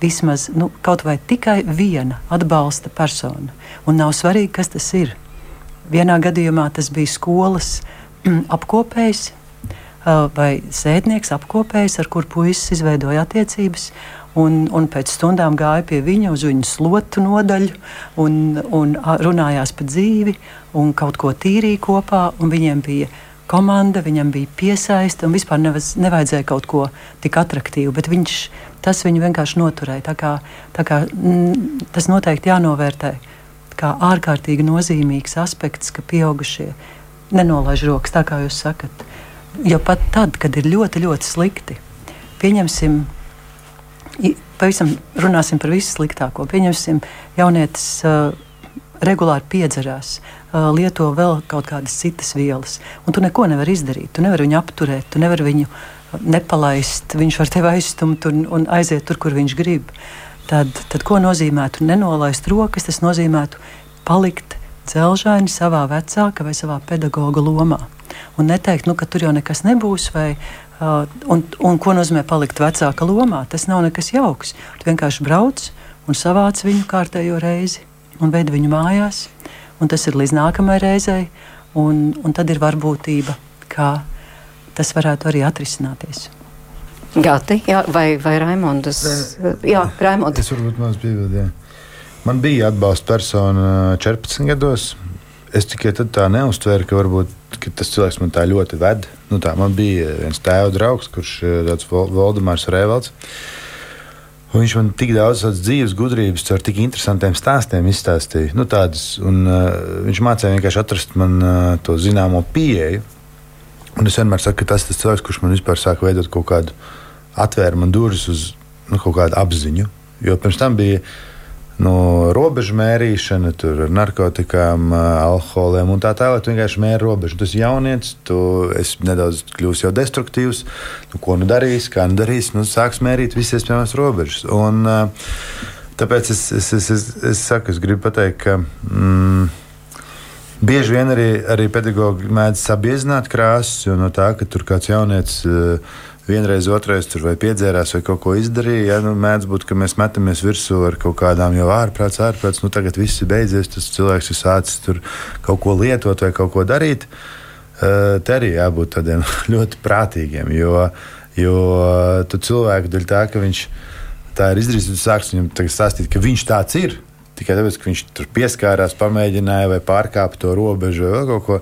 vismaz nu, kaut vai tikai viena atbalsta persona. Un nav svarīgi, kas tas ir. Vienā gadījumā tas bija skolas mm, apkopējs uh, vai sēdnieks apkopējs, ar kuru puisis izveidoja attiecības. Un, un pēc stundām gāja pie viņa uz viņu slotu nodaļu un, un runājās par dzīvi un kaut ko tīrīja kopā. Viņiem bija komanda, viņam bija piesaista un vispār nevaz, nevajadzēja kaut ko tik attraktīvu, bet viņš tas viņu vienkārši noturēja. Tā kā, tā kā, m, tas noteikti jānovērtē kā ārkārtīgi nozīmīgs aspekts, ka pieaugušie nenolaiž rokas, tā kā jūs sakat. Jo pat tad, kad ir ļoti, ļoti slikti, pieņemsim, pavisam runāsim par visu sliktāko. Pieņemsim, jaunietis uh, regulāri piedzerās, lieto vēl kaut kādas citas vielas, un tu neko nevari izdarīt. Tu nevari viņu apturēt, tu nevari viņu nepalaist. Viņš var tevi aizstumt un, un aiziet tur, kur viņš grib. Tad, tad ko nozīmētu nenolaist rokas? Tas nozīmētu palikt dzelžaini savā vecāka vai savā pedagoga lomā. Un neteikt, nu, ka tur jau nekas nebūs, vai, uh, un, un ko nozīmē palikt vecāka lomā. Tas nav nekas jauks. Tu vienkārši brauc un savāc viņu kārtējo reizi un vedi viņu mājās. Tas ir līdz nākamajai reizei, un, un tad ir varbūtība, kā tas varētu arī atrisināties. Gati, jā, vai, vai Raimondas? Jā, Raimondas. Es varbūt maz piebildu. Man bija atbalsta persona 14 gados. Es tikai tā neuztvēru, ka, varbūt, ka tas cilvēks man tā ļoti ved. Nu, tā, man bija viens tēva draugs, kurš ir Valdemārs Rēvalds. Un viņš man tik daudz dzīves gudrības, ar tik interesantiem stāstiem izstāstīja. Nu, tādas, un, uh, viņš mācīja vienkārši atrast man uh, to zināmo pieeju. Un es vienmēr saku, ka tas ir cilvēks, kurš man vispār sāka veidot kaut kādu, atvēra man durvis uz nu, kaut kādu apziņu. Jo pirms tam bija no robežu mērīšana, tur ar narkotikām, alkoholiem un tā tālāk. Tu vienkārši mēri robežu. Tas ir jaunietis, tu esi nedaudz kļūst jau destruktīvs. Nu, ko nu darīs, kā nu darīs, nu sāks mērīt visas iespējamas robežas. Un, tāpēc es, es, es, es, es saku, es gribu pateikt, ka. Mm, Bieži vien arī, arī pedagogi mēdz sabiezināt krāsas, jo no tā, ka tur kāds jaunietis uh, vienreiz, otrreiz tur vai piedzērās vai kaut ko izdarīja. Ja, nu, mēdz būt, ka mēs metamies virsū ar kaut kādām jau ārprāts, ārprāts. Nu, tagad viss ir beidzies, tas cilvēks ir sācis tur kaut ko lietot vai kaut ko darīt. Te arī jābūt tādiem ļoti prātīgiem, jo, jo tu cilvēku dēļ tā, ka viņš tā ir izdarījis, tu sāks viņam stāstīt, ka viņš tāds ir. Tikai tāpēc, ka viņš tur pieskārās, pamēģināja vai pārkāpa to robežu vai vēl kaut ko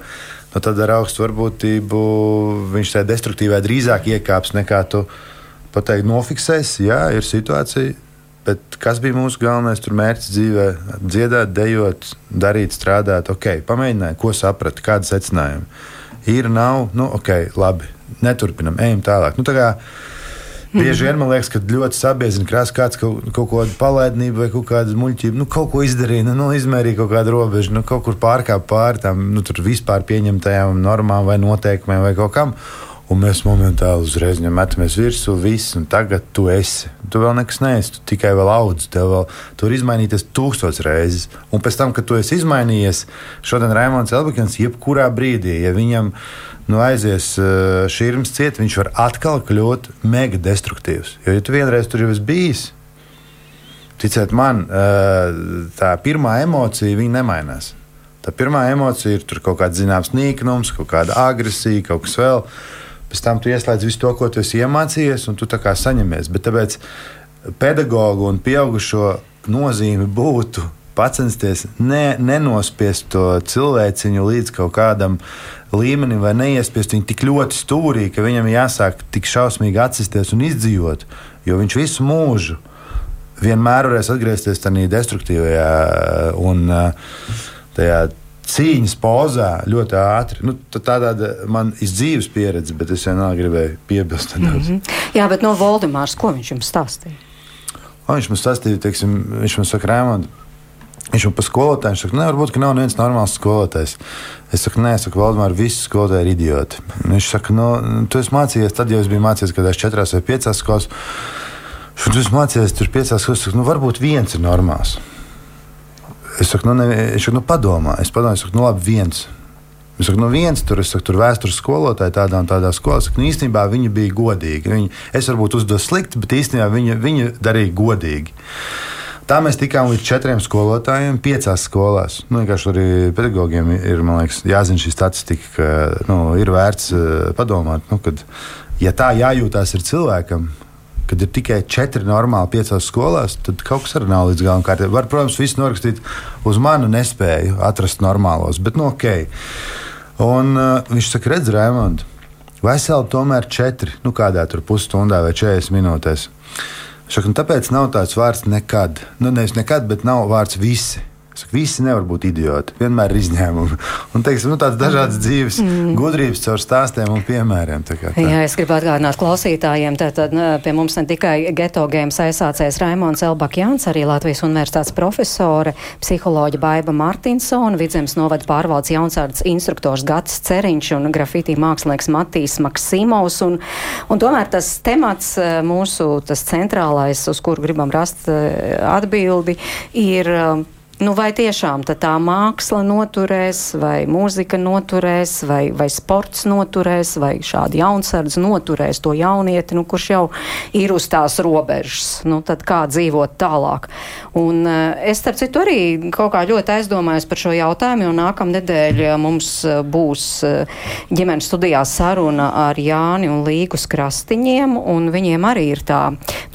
nu, tad ar augstu varbūtību viņš tajā destruktīvā drīzāk iekāps nekā tu pateikt, nofiksēs. Jā, ir situācija. Bet kas bija mūsu galvenais mērķis dzīvē? Dziedāt, dejot, darīt, strādāt. Ok, pamēģināju, ko sapratu, kāda secinājuma. Ir, nav, nu, ok, labi, neturpinam, ejam tālāk. Nu, tā kā, Bieži vien man liekas, ka ļoti sabiedrība krāsa kāds kaut, kaut kādu palaidnību vai kaut kādu muļķību, nu, kaut ko izdarīja, nu, nu izmērīja kaut kādu robežu, nu, kaut kur pārkāpa pāri tam nu, vispār pieņemtajām normām vai noteikumiem vai kaut kam. Un mēs momentāli uzreiz metamies virsū, viss, un tagad tu esi. Tu vēl nekas neesi, tu tikai vēl audz, tev vēl tur izmainīties tūkstoš reizes. Un pēc tam, kad tu esi izmainījies, šodien Raimons Elbekins, jebkurā brīdī, ja viņam nu, aizies uh, šīrums ciet, viņš var atkal kļūt mega destruktīvs. Jo, ja tu vienreiz tur jau esi bijis, ticiet man, uh, tā pirmā emocija nemainās. Tā pirmā emocija ir kaut kāds zināms nīknums, kaut kāda agresija, kaut kas vēl. Pēc tam tu ieslēdz visu to, ko tu esi iemācījies, un tu tā kā saņemies. Bet tāpēc pedagoģu un pieaugušo nozīme būtu censties ne, nenospiest to cilvēciņu līdz kaut kādam līmenim, vai neiespiest viņu tik ļoti stūrī, ka viņam jāsāk tik šausmīgi atsisties un izdzīvot. Jo viņš visu mūžu vienmēr varēs atgriezties tajā destruktīvajā un tajā cīņas pozā ļoti ātri. Nu, tā tāda man ir dzīves pieredze, bet es vienā gribēju piebilst. Mm -hmm. Jā, bet no Valdemārs, ko viņš jums stāstīja? O, viņš man stāstīja, teiksim, viņš man saka, Rēmond, Viņš man par skolotāju viņš saka, nevar būt, ka nav viens normāls skolotājs. Es saku, nē, saku, Valdemār, visi skolotāji ir idioti. Viņš saka, no, nu, tu esi mācījies, tad jau es biju mācījies, kad es četrās vai piecās skolās. Tu esi mācījies tur piecās skolās, nu varbūt viens ir normāls. Es saku, nu, ne, es saku, nu padomā. Es padomāju, es saku, nu labi, viens. Es saku, nu viens tur, es saku, tur vēstures skolotāji tādā un tādā skolā. Es saku, nu, īstenībā viņi bija godīgi. Viņi, es varbūt uzdevu slikti, bet īstenībā viņi, viņi darīja godīgi. Tā mēs tikām līdz četriem skolotājiem, piecās skolās. Nu, arī pedagogiem ir liekas, jāzina šī statistika, ka nu, ir vērts uh, padomāt, nu, kad, ja tā jājūtās ir cilvēkam, kad ir tikai četri normāli piecās skolās, tad kaut kas arī nav līdz galam kārtībā. Var, protams, viss norakstīt uz manu nespēju atrast normālos, bet nu, ok. Un uh, viņš saka, redz, Raimonds, veseli tomēr četri, nu kādā tur pusstundā vai 40 minūtēs. Šak, tāpēc nav tāds vārds nekad. Nu, nevis nekad, bet nav vārds visi. Saku, visi nevar būt idioti. Vienmēr ir izņēmumi. Un teiksim, nu, tādas dažādas dzīves mm. gudrības caur stāstiem un piemēriem. Tā tā. Jā, es gribu atgādināt klausītājiem, tad pie mums ne tikai geto gēmas aizsācējs Raimons Elbakjāns, arī Latvijas universitātes profesore, psiholoģa Baiba Martinsona, Vidzemes novada pārvaldes jaunsārds instruktors Gats Ceriņš un grafitī mākslinieks Matīs Maksimovs. Un, un tomēr tas temats eh, mūsu, tas centrālais, uz kuru gribam rast eh, atbildi, ir Nu, vai tiešām tā māksla noturēs, vai mūzika noturēs, vai, vai sports noturēs, vai šādi jaunsardzi noturēs to jaunieti, nu, kurš jau ir uz tās robežas. Nu, tad kā dzīvot tālāk? Un uh, es, starp citu, arī kaut kā ļoti aizdomājos par šo jautājumu, jo nākamnedēļ mums būs uh, ģimenes studijā saruna ar Jāni un Līgus krastiņiem, un viņiem arī ir tā,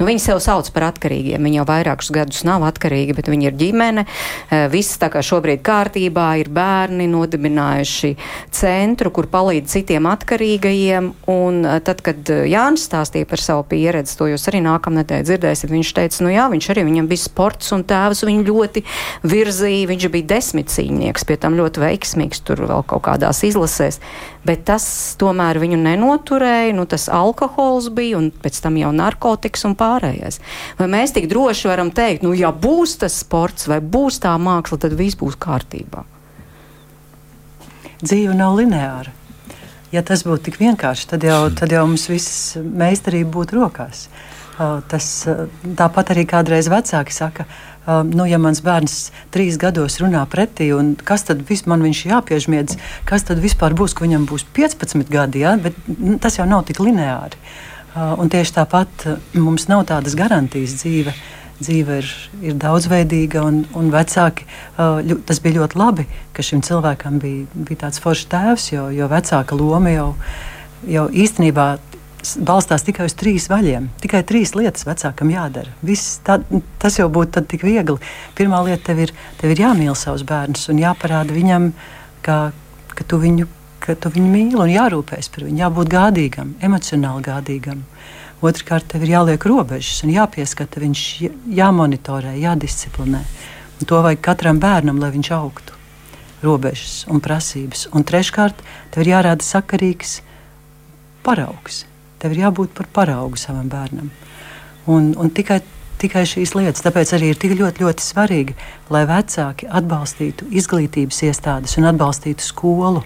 nu, viņi sev sauc par atkarīgiem. Viņi jau vairākus gadus nav atkarīgi, bet viņi ir ģimene. Viss tā kā šobrīd kārtībā ir bērni nodibinājuši centru, kur palīdz citiem atkarīgajiem. Un tad, kad Jānis stāstīja par savu pieredzi, to jūs arī nākamnedēļ dzirdēsiet, viņš teica, nu jā, viņš arī viņam bija sports un tēvs viņu ļoti virzīja. Viņš bija desmit cīņnieks, pie tam ļoti veiksmīgs tur vēl kaut kādās izlasēs. Bet tas tomēr viņu nenoturēja, nu tas alkohols bija un pēc tam jau narkotikas un pārējais. Vai mēs tik droši varam teikt, nu ja būs tas sports vai būs tā māksla, tad viss būs kārtībā. Dzīve nav lineāra. Ja tas būtu tik vienkārši, tad jau, tad jau mums viss meistarība būtu rokās. Tas, tāpat arī kādreiz vecāki saka, nu, ja mans bērns trīs gados runā pretī, kas tad man viņš jāpiežmiedz, kas tad vispār būs, ka viņam būs 15 gadi, ja? bet nu, tas jau nav tik lineāri. Un tieši tāpat mums nav tādas garantijas dzīve. Uh, dzīve ir, ir daudzveidīga, un, un vecāki, ļu, tas bija ļoti labi, ka šim cilvēkam bija, bija tāds foršs tēvs, jo, jo vecāka loma jau, jau īstenībā balstās tikai uz trīs vaļiem. Tikai trīs lietas vecākam jādara. Viss, tā, tas jau būtu tik viegli. Pirmā lieta tev ir, tev ir jāmīl savus bērnus un jāparāda viņam, ka, ka tu viņu ka tu viņu mīli un jārūpējas par viņu, jābūt gādīgam, emocionāli gādīgam. Otrakārt, tev ir jāliek robežas un jāpieskata, viņš jāmonitorē, jādisciplinē. Un to vajag katram bērnam, lai viņš augtu. Robežas un prasības. Un treškārt, tev ir jārāda sakarīgs paraugs. Tev ir jābūt par paraugu savam bērnam. Un, un tikai tikai šīs lietas. Tāpēc arī ir tik ļoti, ļoti svarīgi, lai vecāki atbalstītu izglītības iestādes un atbalstītu skolu.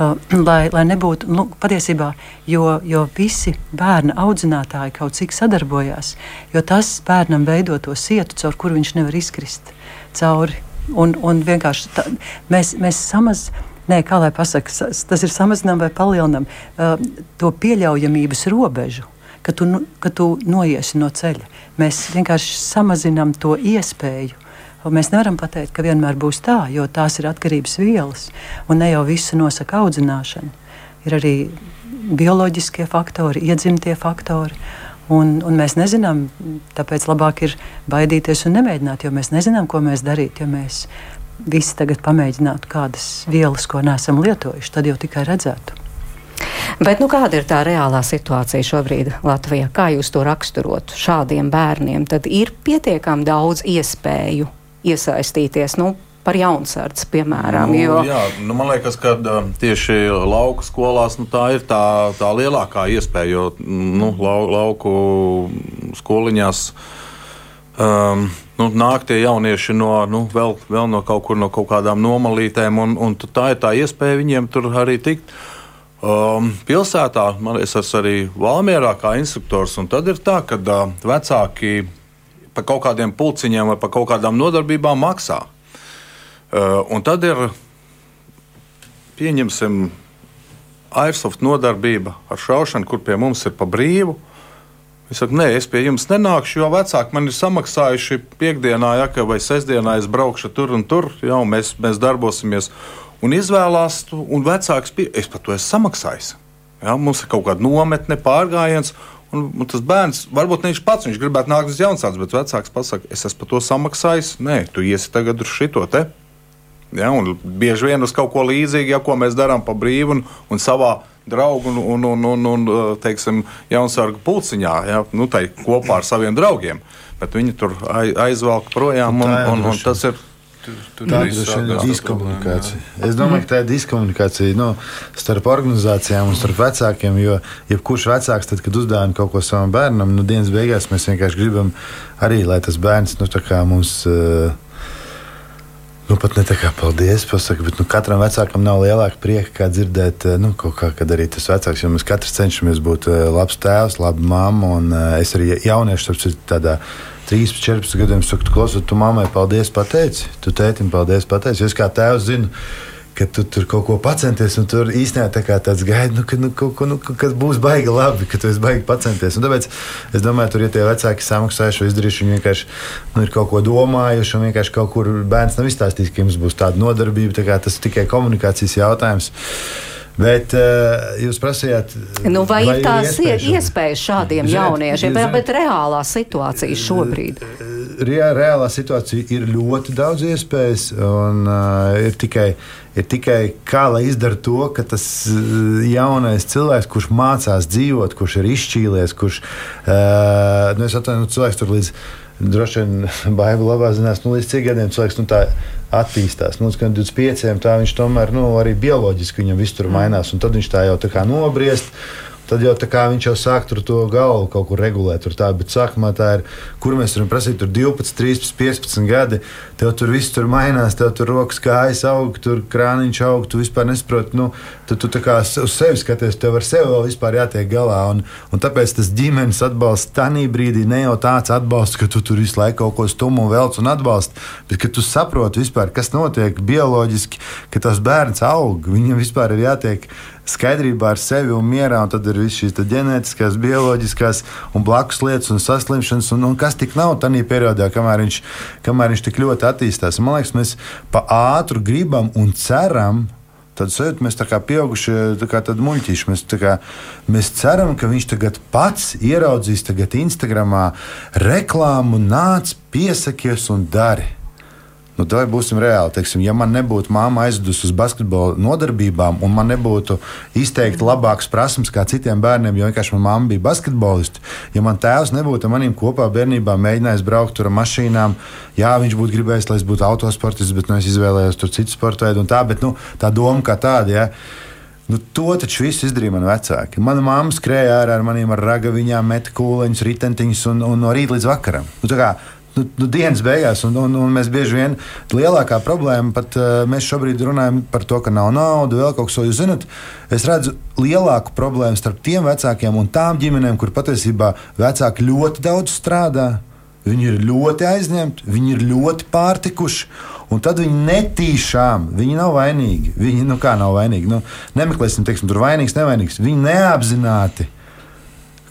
Uh, lai, lai nebūtu nu, patiesībā, jo, jo visi bērna audzinātāji kaut cik sadarbojās, jo tas bērnam veido to sietu, caur kuru viņš nevar izkrist cauri. Un, un vienkārši tā, mēs, mēs samazinām. Nē, kā lai pasakā, tas ir samazinām vai palielinām uh, to pieļaujamības robežu, ka tu, nu, ka tu noiesi no ceļa. Mēs vienkārši samazinām to iespēju. Un mēs nevaram pateikt, ka vienmēr būs tā, jo tās ir atkarības vielas. Un ne jau visu nosaka audzināšana. Ir arī bioloģiskie faktori, iedzimtie faktori. Un, un mēs nezinām, tāpēc labāk ir baidīties un nemēģināt, jo mēs nezinām, ko mēs darītu. Ja mēs visi tagad pamēģinātu kādas vielas, ko neesam lietojuši, tad jau tikai redzētu. Bet nu, kāda ir tā reālā situācija šobrīd Latvijā? Kā jūs to raksturotu šādiem bērniem? Tad ir pietiekami daudz iespēju iesaistīties. Nu, par jaunsardzi, piemēram. Nu, jo... jā, nu, man liekas, ka tieši lauku skolās nu, tā ir tā, tā lielākā iespēja, jo nu, lau, lauku skoliņās. Um, nu, nāk tie jaunieši no, nu, vēl, vēl no kaut kur no kaut kādām nomalītēm, un, un tā ir tā iespēja viņiem tur arī tikt. Um, pilsētā man esmu arī Valmjerā kā instruktors, un tad ir tā, ka uh, vecāki par kaut kādiem pulciņiem vai par kaut kādām nodarbībām maksā. Uh, un tad ir, pieņemsim, airsoft nodarbība ar šaušanu, kur pie mums ir pa brīvu. Es saku, nē, es pie jums nenākšu, jo vecāki man ir samaksājuši piekdienā, ja, vai sestdienā es braukšu tur un tur, jau mēs, mēs darbosimies un izvēlās, un vecāks pie, es par to esmu samaksājis. Ja, mums ir kaut kāda nometne, pārgājiens, un, un tas bērns, varbūt ne viņš pats, viņš gribētu nākt uz jaunsāts, bet vecāks pasakā, es esmu par to samaksājis, nē, tu iesi tagad uz šito te. Ja, un bieži vien uz kaut ko līdzīgu, ja ko mēs darām pa brīvu un, un savā draugu un, un, un, un, un teiksim, jaunsargu pulciņā, ja, nu, kopā ar saviem draugiem. Bet viņi tur aizvelk projām, un, un, un tas ir Tur, tur tā ir diskomunikācija. Es domāju, ka tā ir diskomunikācija nu, starp organizācijām un starp vecākiem. Jo jebkurš vecāks, tad, kad uzdāvina kaut ko savam bērnam, nu, dienas beigās mēs vienkārši gribam arī, lai tas bērns nu, mums. Uh, Nu, pat ne tā kā paldies, pasaka, bet nu, katram vecākam nav lielāka prieka, kā dzirdēt, nu, kā, kad arī tas vecāks. Jo mēs katrs cenšamies būt labs tēvs, laba mamma. Un es arī jauniešu starp citu tādā 13, 14 gadiem saku, tu klausies, tu mammai paldies pateici, tu tētim paldies pateici. Es kā tēvs zinu ka tu tur kaut ko pacenties, un tur īstenībā tā kā tāds gaida, nu, ka, nu, kaut, nu, kas būs baigi labi, ka tu esi baigi pacenties. Un tāpēc es domāju, tur, ja tie vecāki samaksājuši, izdarījuši, viņi vienkārši nu, ir kaut ko domājuši, un vienkārši kaut kur bērns nav izstāstījis, ka jums būs tāda nodarbība. Tā tas ir tikai komunikācijas jautājums. Bet uh, jūs prasījāt, nu, vai, vai ir tās iespējas šādiem ziniet, jauniešiem, ziniet, bet reālā situācija šobrīd? Re, reālā situācija ir ļoti daudz iespējas, un uh, ir, tikai, ir tikai kā lai izdara to, ka tas jaunais cilvēks, kurš mācās dzīvot, kurš ir izšķīlies, kurš, uh, nu, atvainu, cilvēks tur līdz droši vien Bāba labāk zinās, nu, līdz cik gadiem cilvēks nu, tā attīstās. Nu, kad 25, tā viņš tomēr nu, arī bioloģiski viņam viss tur mm. mainās, un tad viņš tā jau tā kā nobriest tad jau viņš jau sāk to galvu kaut kur regulēt. Tā, bet sākumā tā ir, kur mēs varam prasīt, tur 12, 13, 15 gadi. Tev tur viss tur mainās, tev tur rokas kājas aug, tur krāniņš aug, tu vispār nesaproti. Nu, tad tu kā uz sevi skaties, tev ar sevi vēl vispār jātiek galā. Un, un tāpēc tas ģimenes atbalsts tajā brīdī ne jau tāds atbalsts, ka tu tur visu laiku kaut ko stumu velc un atbalsti, bet ka tu saproti vispār, kas notiek bioloģiski, ka tas bērns aug, viņam vispār ir jātiek skaidrībā ar sevi un mierā, un tad ir viss šīs ģenētiskās, bioloģiskās un blakus lietas un saslimšanas, un, un kas tik nav tajā periodā, kamēr viņš, kamēr viņš tik ļoti attīstās. Man liekas, mēs pa ātru gribam un ceram. Tad sajūta, mēs tā kā pieaugušie, tā kā tādi muļķīši. Mēs, tā kā, mēs ceram, ka viņš tagad pats ieraudzīs tagad Instagramā reklāmu, nāc, piesakies un dari. Nu, tā būsim reāli. Teiksim, ja man nebūtu māma aizdusi uz basketbola nodarbībām, un man nebūtu izteikti labākas prasības kā citiem bērniem, jo vienkārši manā mamma bija basketbolists, ja man tēvs nebūtu ar maniem kopā bērnībā mēģinājis braukt ar mašīnām, jā, viņš būtu gribējis, lai es būtu autosportists, bet nu, es izvēlējos tur citu sporta veidu tā, bet nu, tā doma kā tāda. Ja, Nu, to taču viss izdarīja mani vecāki. Mana mamma skrēja ārā ar maniem ar ragaviņām, meta kūleņus, ritentiņus un, un no rīta līdz vakaram. Nu, nu, nu, dienas beigās, un, un, un mēs bieži vien lielākā problēma, pat uh, mēs šobrīd runājam par to, ka nav naudas, vēl kaut ko. Jūs zinat, es redzu lielāku problēmu starp tiem vecākiem un tām ģimenēm, kur patiesībā vecāki ļoti daudz strādā. Viņi ir ļoti aizņemti, viņi ir ļoti pārtikuši. Un tad viņi netīšām, viņi nav vainīgi. Viņi nu, kā nav vainīgi. Nu, nemeklēsim, teiksim, tur vainīgs, nevainīgs. Viņi neapzināti.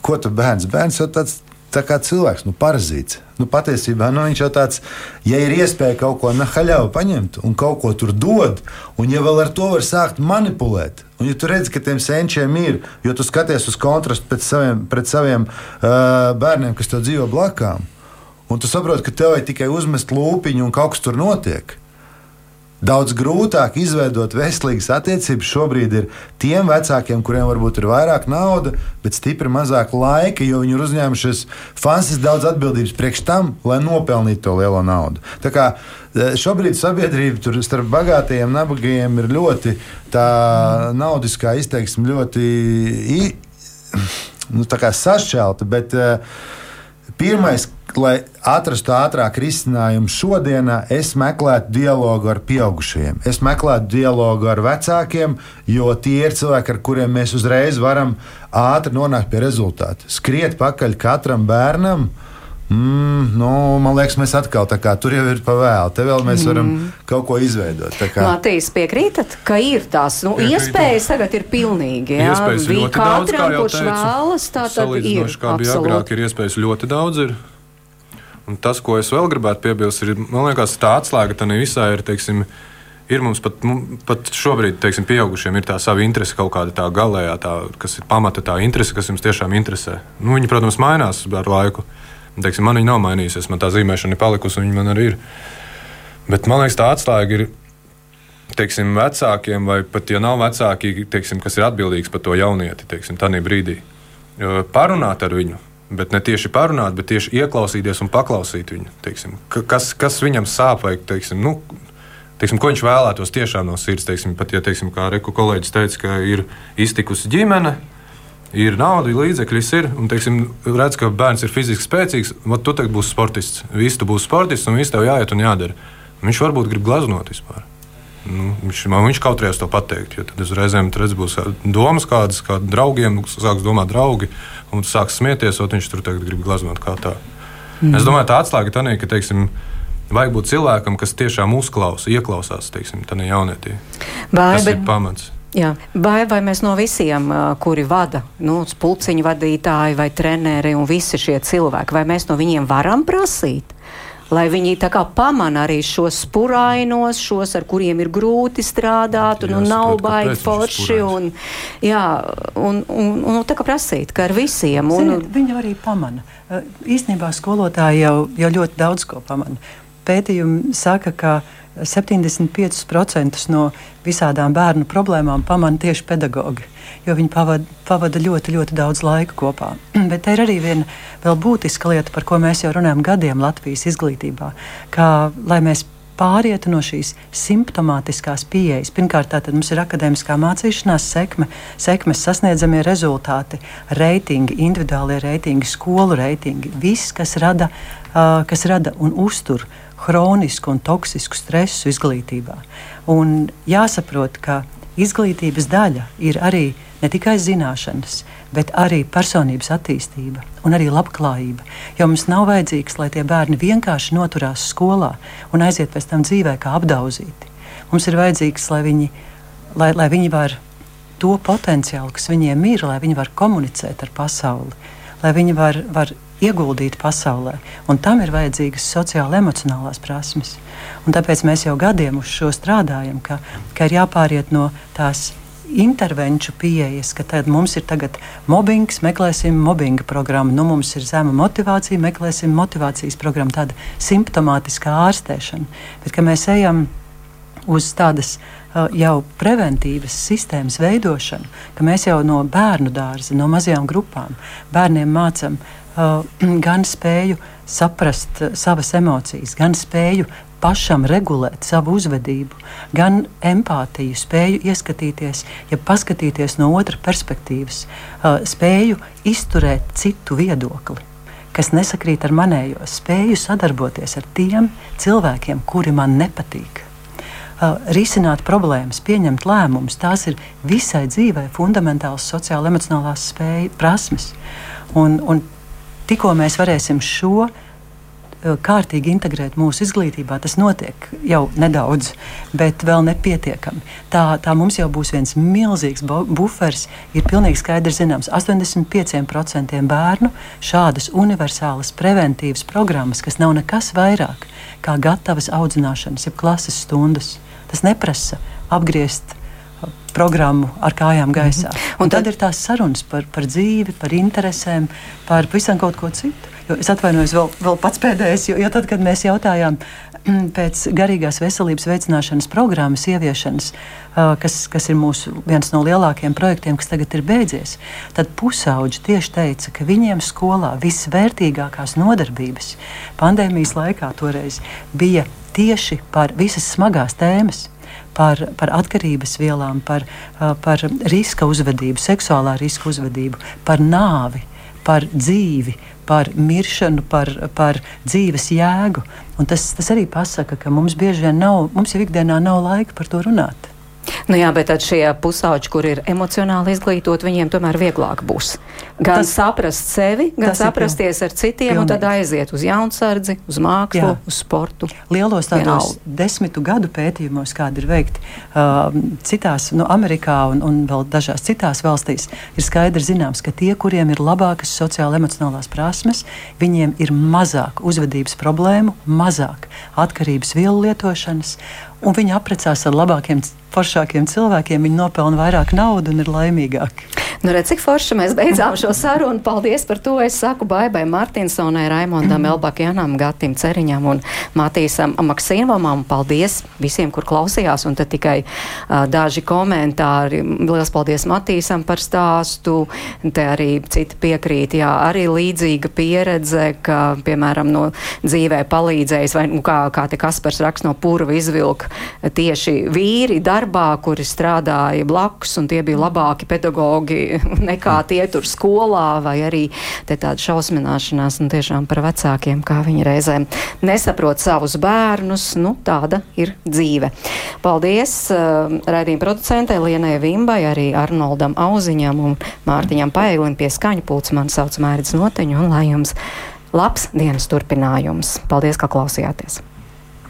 Ko tu bērns? Bērns jau tāds tā kā cilvēks, nu, parazīts. Nu, patiesībā nu, viņš jau tāds, ja ir iespēja kaut ko nahaļāvu paņemt un kaut ko tur dod, un ja vēl ar to var sākt manipulēt, un ja tu redzi, ka tiem senčiem ir, jo tu skaties uz kontrastu pret saviem, pret saviem uh, bērniem, kas tev dzīvo blakām, un tu saproti, ka tev ir tikai uzmest lūpiņu un kaut kas tur notiek. Daudz grūtāk izveidot veselīgas attiecības šobrīd ir tiem vecākiem, kuriem varbūt ir vairāk naudas, bet stipri mazāk laika, jo viņi ir uzņēmušies fantastiski daudz atbildības priekš tam, lai nopelnītu to lielo naudu. Tā kā e, šobrīd sabiedrība tur starp bagātajiem un nabagajiem ir ļoti tā naudiskā izteiksme ļoti nu, sašķelta. Bet, uh, Pirmais, lai atrastu ātrāk risinājumu šodienā, es meklētu dialogu ar pieaugušajiem. Es meklētu dialogu ar vecākiem, jo tie ir cilvēki, ar kuriem mēs uzreiz varam ātri nonākt pie rezultātu. Skriet pakaļ katram bērnam. Mm, nu, man liekas, mēs atkal tā kā tur jau ir pavēlu. Te vēl mēs varam mm. kaut ko izveidot. Matīs, piekrītat, ka ir tās nu, Piekrītu. iespējas tagad ir pilnīgi. Jā, iespējas ir ļoti daudz, kā jau teicu. Vēlas, tā ir. Kā bija agrāk, ir iespējas ļoti daudz. Ir. Un tas, ko es vēl gribētu piebilst, ir, man liekas, tā atslēga tam visā ir, teiksim, ir mums pat, pat šobrīd, teiksim, pieaugušiem ir tā sava interese, kaut kāda tā galējā, tā, kas ir pamata tā interese, kas jums tiešām interesē. Nu, viņi, protams, mainās ar laiku. Teiksim, man viņa nav mainījusies, man tā zīmēšana ir palikusi, un viņa man arī ir. Bet man liekas, tā atslēga ir teiksim, vecākiem, vai pat ja nav vecāki, teiksim, kas ir atbildīgs par to jaunieti, teiksim, tādā brīdī. Parunāt ar viņu, Bet ne tieši parunāt, bet tieši ieklausīties un paklausīt viņu. Teiksim, kas, kas viņam sāp, vai teiksim, nu, teiksim, ko viņš vēlētos tiešām no sirds. Teiksim, pat, ja, teiksim, kā Reku kolēģis teica, ka ir iztikusi ģimene, ir nauda, līdzekļi ir, un teiksim, redz, ka bērns ir fiziski spēcīgs, tad tu būsi sportists. Viss tu būsi sportists, un viss tev jāiet un jādara. Viņš varbūt grib glaznot vispār. Nu, viņš man viņš kautrējās to pateikt. Tad es reizēm redzu, būs domas kādas, kā draugiem, sāks domāt draugi, un sāks smieties, un viņš tur grib glaznot kā tā. Mm. Es domāju, tā atslēga tā ir, ka, teiksim, vajag būt cilvēkam, kas tiešām uzklausa, ieklausās tādā jaunietī. Vai, Tas bet... ir pamats. Jā. Vai, vai mēs no visiem, kuri vada, nu, pulciņu vadītāji vai treneri un visi šie cilvēki, vai mēs no viņiem varam prasīt? lai viņi tā kā pamana arī šos spurainos, šos, ar kuriem ir grūti strādāt, un, jā, un nav baigi forši. Un, jā, un, un, un, un tā kā prasīt, ka ar visiem. Un, Ziniet, viņi arī pamana. Īstenībā skolotāji jau, jau ļoti daudz ko pamana. Pētījumi saka, ka 75% no visādām bērnu problēmām pamana tieši pedagogi jo viņi pavada, pavada ļoti, ļoti daudz laika kopā. Bet te ir arī viena būtiska lieta, par ko mēs jau runājam gadiem Latvijas izglītībā, kā lai mēs pārietu no šīs simptomātiskās pieejas. Pirmkārt, tātad mums ir akadēmiskā mācīšanās sekme, sekmes sasniedzamie rezultāti, reitingi, individuālie reitingi, skolu reitingi, viss, kas rada, uh, kas rada un uztur hronisku un toksisku stresu izglītībā. Un jāsaprot, ka izglītības daļa ir arī ne tikai zināšanas, bet arī personības attīstība un arī labklājība. Jo mums nav vajadzīgs, lai tie bērni vienkārši noturās skolā un aiziet pēc tam dzīvē kā apdauzīti. Mums ir vajadzīgs, lai viņi, lai, lai viņi var to potenciālu, kas viņiem ir, lai viņi var komunicēt ar pasauli, lai viņi var, var ieguldīt pasaulē. Un tam ir vajadzīgas sociāli emocionālās prasmes. Un tāpēc mēs jau gadiem uz šo strādājam, ka, ka ir jāpāriet no tās intervenciju pieejas, ka tad mums ir tagad mobbings, meklēsim mobbinga programmu, nu mums ir zema motivācija, meklēsim motivācijas programmu, tāda simptomātiskā ārstēšana. Bet, ka mēs ejam uz tādas uh, jau preventīvas sistēmas veidošanu, ka mēs jau no bērnu dārza, no mazajām grupām bērniem mācām gan spēju saprast uh, savas emocijas, gan spēju pašam regulēt savu uzvedību, gan empātiju, spēju ieskatīties, ja paskatīties no otras perspektīvas, uh, spēju izturēt citu viedokli. Kas nesakrīt ar manējo, spēju sadarboties ar tiem cilvēkiem, kuri man nepatīk. Uh, risināt problēmas, pieņemt lēmumus, tās ir visai dzīvē fundamentālas sociāla-emocionālās spējas, prasmes. Un, un tikko mēs varēsim šo Eh, kārtīgi integrēt mūsu izglītībā. Tas notiek jau nedaudz, bet vēl nepietiekami. Tā, tā mums jau būs viens milzīgs buferis. Ir pilnīgi skaidrs, zināms, 85% bērnu šādas universālas preventīvas programmas, kas nav nekas vairāk kā gatavas audzināšanas, jeb klases stundas. Tas neprasa apgriezt programmu ar kājām gaisā. Mm -hmm. Un, tad, tad ir tās sarunas par, par dzīvi, par interesēm, par pavisam kaut ko citu. Es atvainojos, vēl, vēl pats pēdējais, jo, jo tad, kad mēs jautājām mm, pēc garīgās veselības veicināšanas programmas ieviešanas, kas, kas ir mūsu viens no lielākajiem projektiem, kas tagad ir beidzies, tad pusauģi tieši teica, ka viņiem skolā visvērtīgākās nodarbības pandēmijas laikā toreiz bija tieši par visas smagās tēmas par, par atkarības vielām, par, par riska uzvedību, seksuālā riska uzvedību, par nāvi, par dzīvi, par miršanu, par, par dzīves jēgu. Un tas, tas arī pasaka, ka mums bieži vien nav, mums jau ikdienā nav laika par to runāt. Nu jā, bet tad šie pusauģi, kur ir emocionāli izglītoti, viņiem tomēr vieglāk būs. Gan tas, saprast sevi, gan saprasties ar citiem, pilnīgi. un tad aiziet uz jaunsardzi, uz mākslu, jā. uz sportu. Lielos tādos Vienalga. desmitu gadu pētījumos, kādi ir veikti uh, citās, nu, Amerikā un, un vēl dažās citās valstīs, ir skaidri zināms, ka tie, kuriem ir labākas sociāla emocionālās prasmes, viņiem ir mazāk uzvedības problēmu, mazāk atkarības vielu lietošanas, un viņi apprecās ar labākiem foršākiem cilvēkiem, viņi nopelna vairāk naudas un ir laimīgāki. Nu, redz, cik forši mēs beidzām šo sarunu. Paldies par to. Es saku Baibai Martinsonai, Raimondam Elbakjanam, Gatim Ceriņam un Matīsam Maksīnvam. Paldies visiem, kur klausījās. Un tad tikai uh, daži komentāri. Lielas paldies Matīsam par stāstu. Te arī citi piekrīt. Jā, arī līdzīga pieredze, ka, piemēram, no dzīvē palīdzējis, vai nu, kā, kā te Kaspars raksta no purva izvilk tieši vīri darbā, kuri strādāja blakus, un tie bija labāki pedagogi nekā tie tur skolā, vai arī tāda šausmināšanās nu, tiešām par vecākiem, kā viņi reizēm nesaprot savus bērnus. Nu, tāda ir dzīve. Paldies uh, raidījuma producentei Lienai Vimbai, arī Arnoldam Auziņam un Mārtiņam Paeglim pie skaņu pults. Man sauc Mērķis Noteņu un lai jums labs dienas turpinājums. Paldies, ka klausījāties!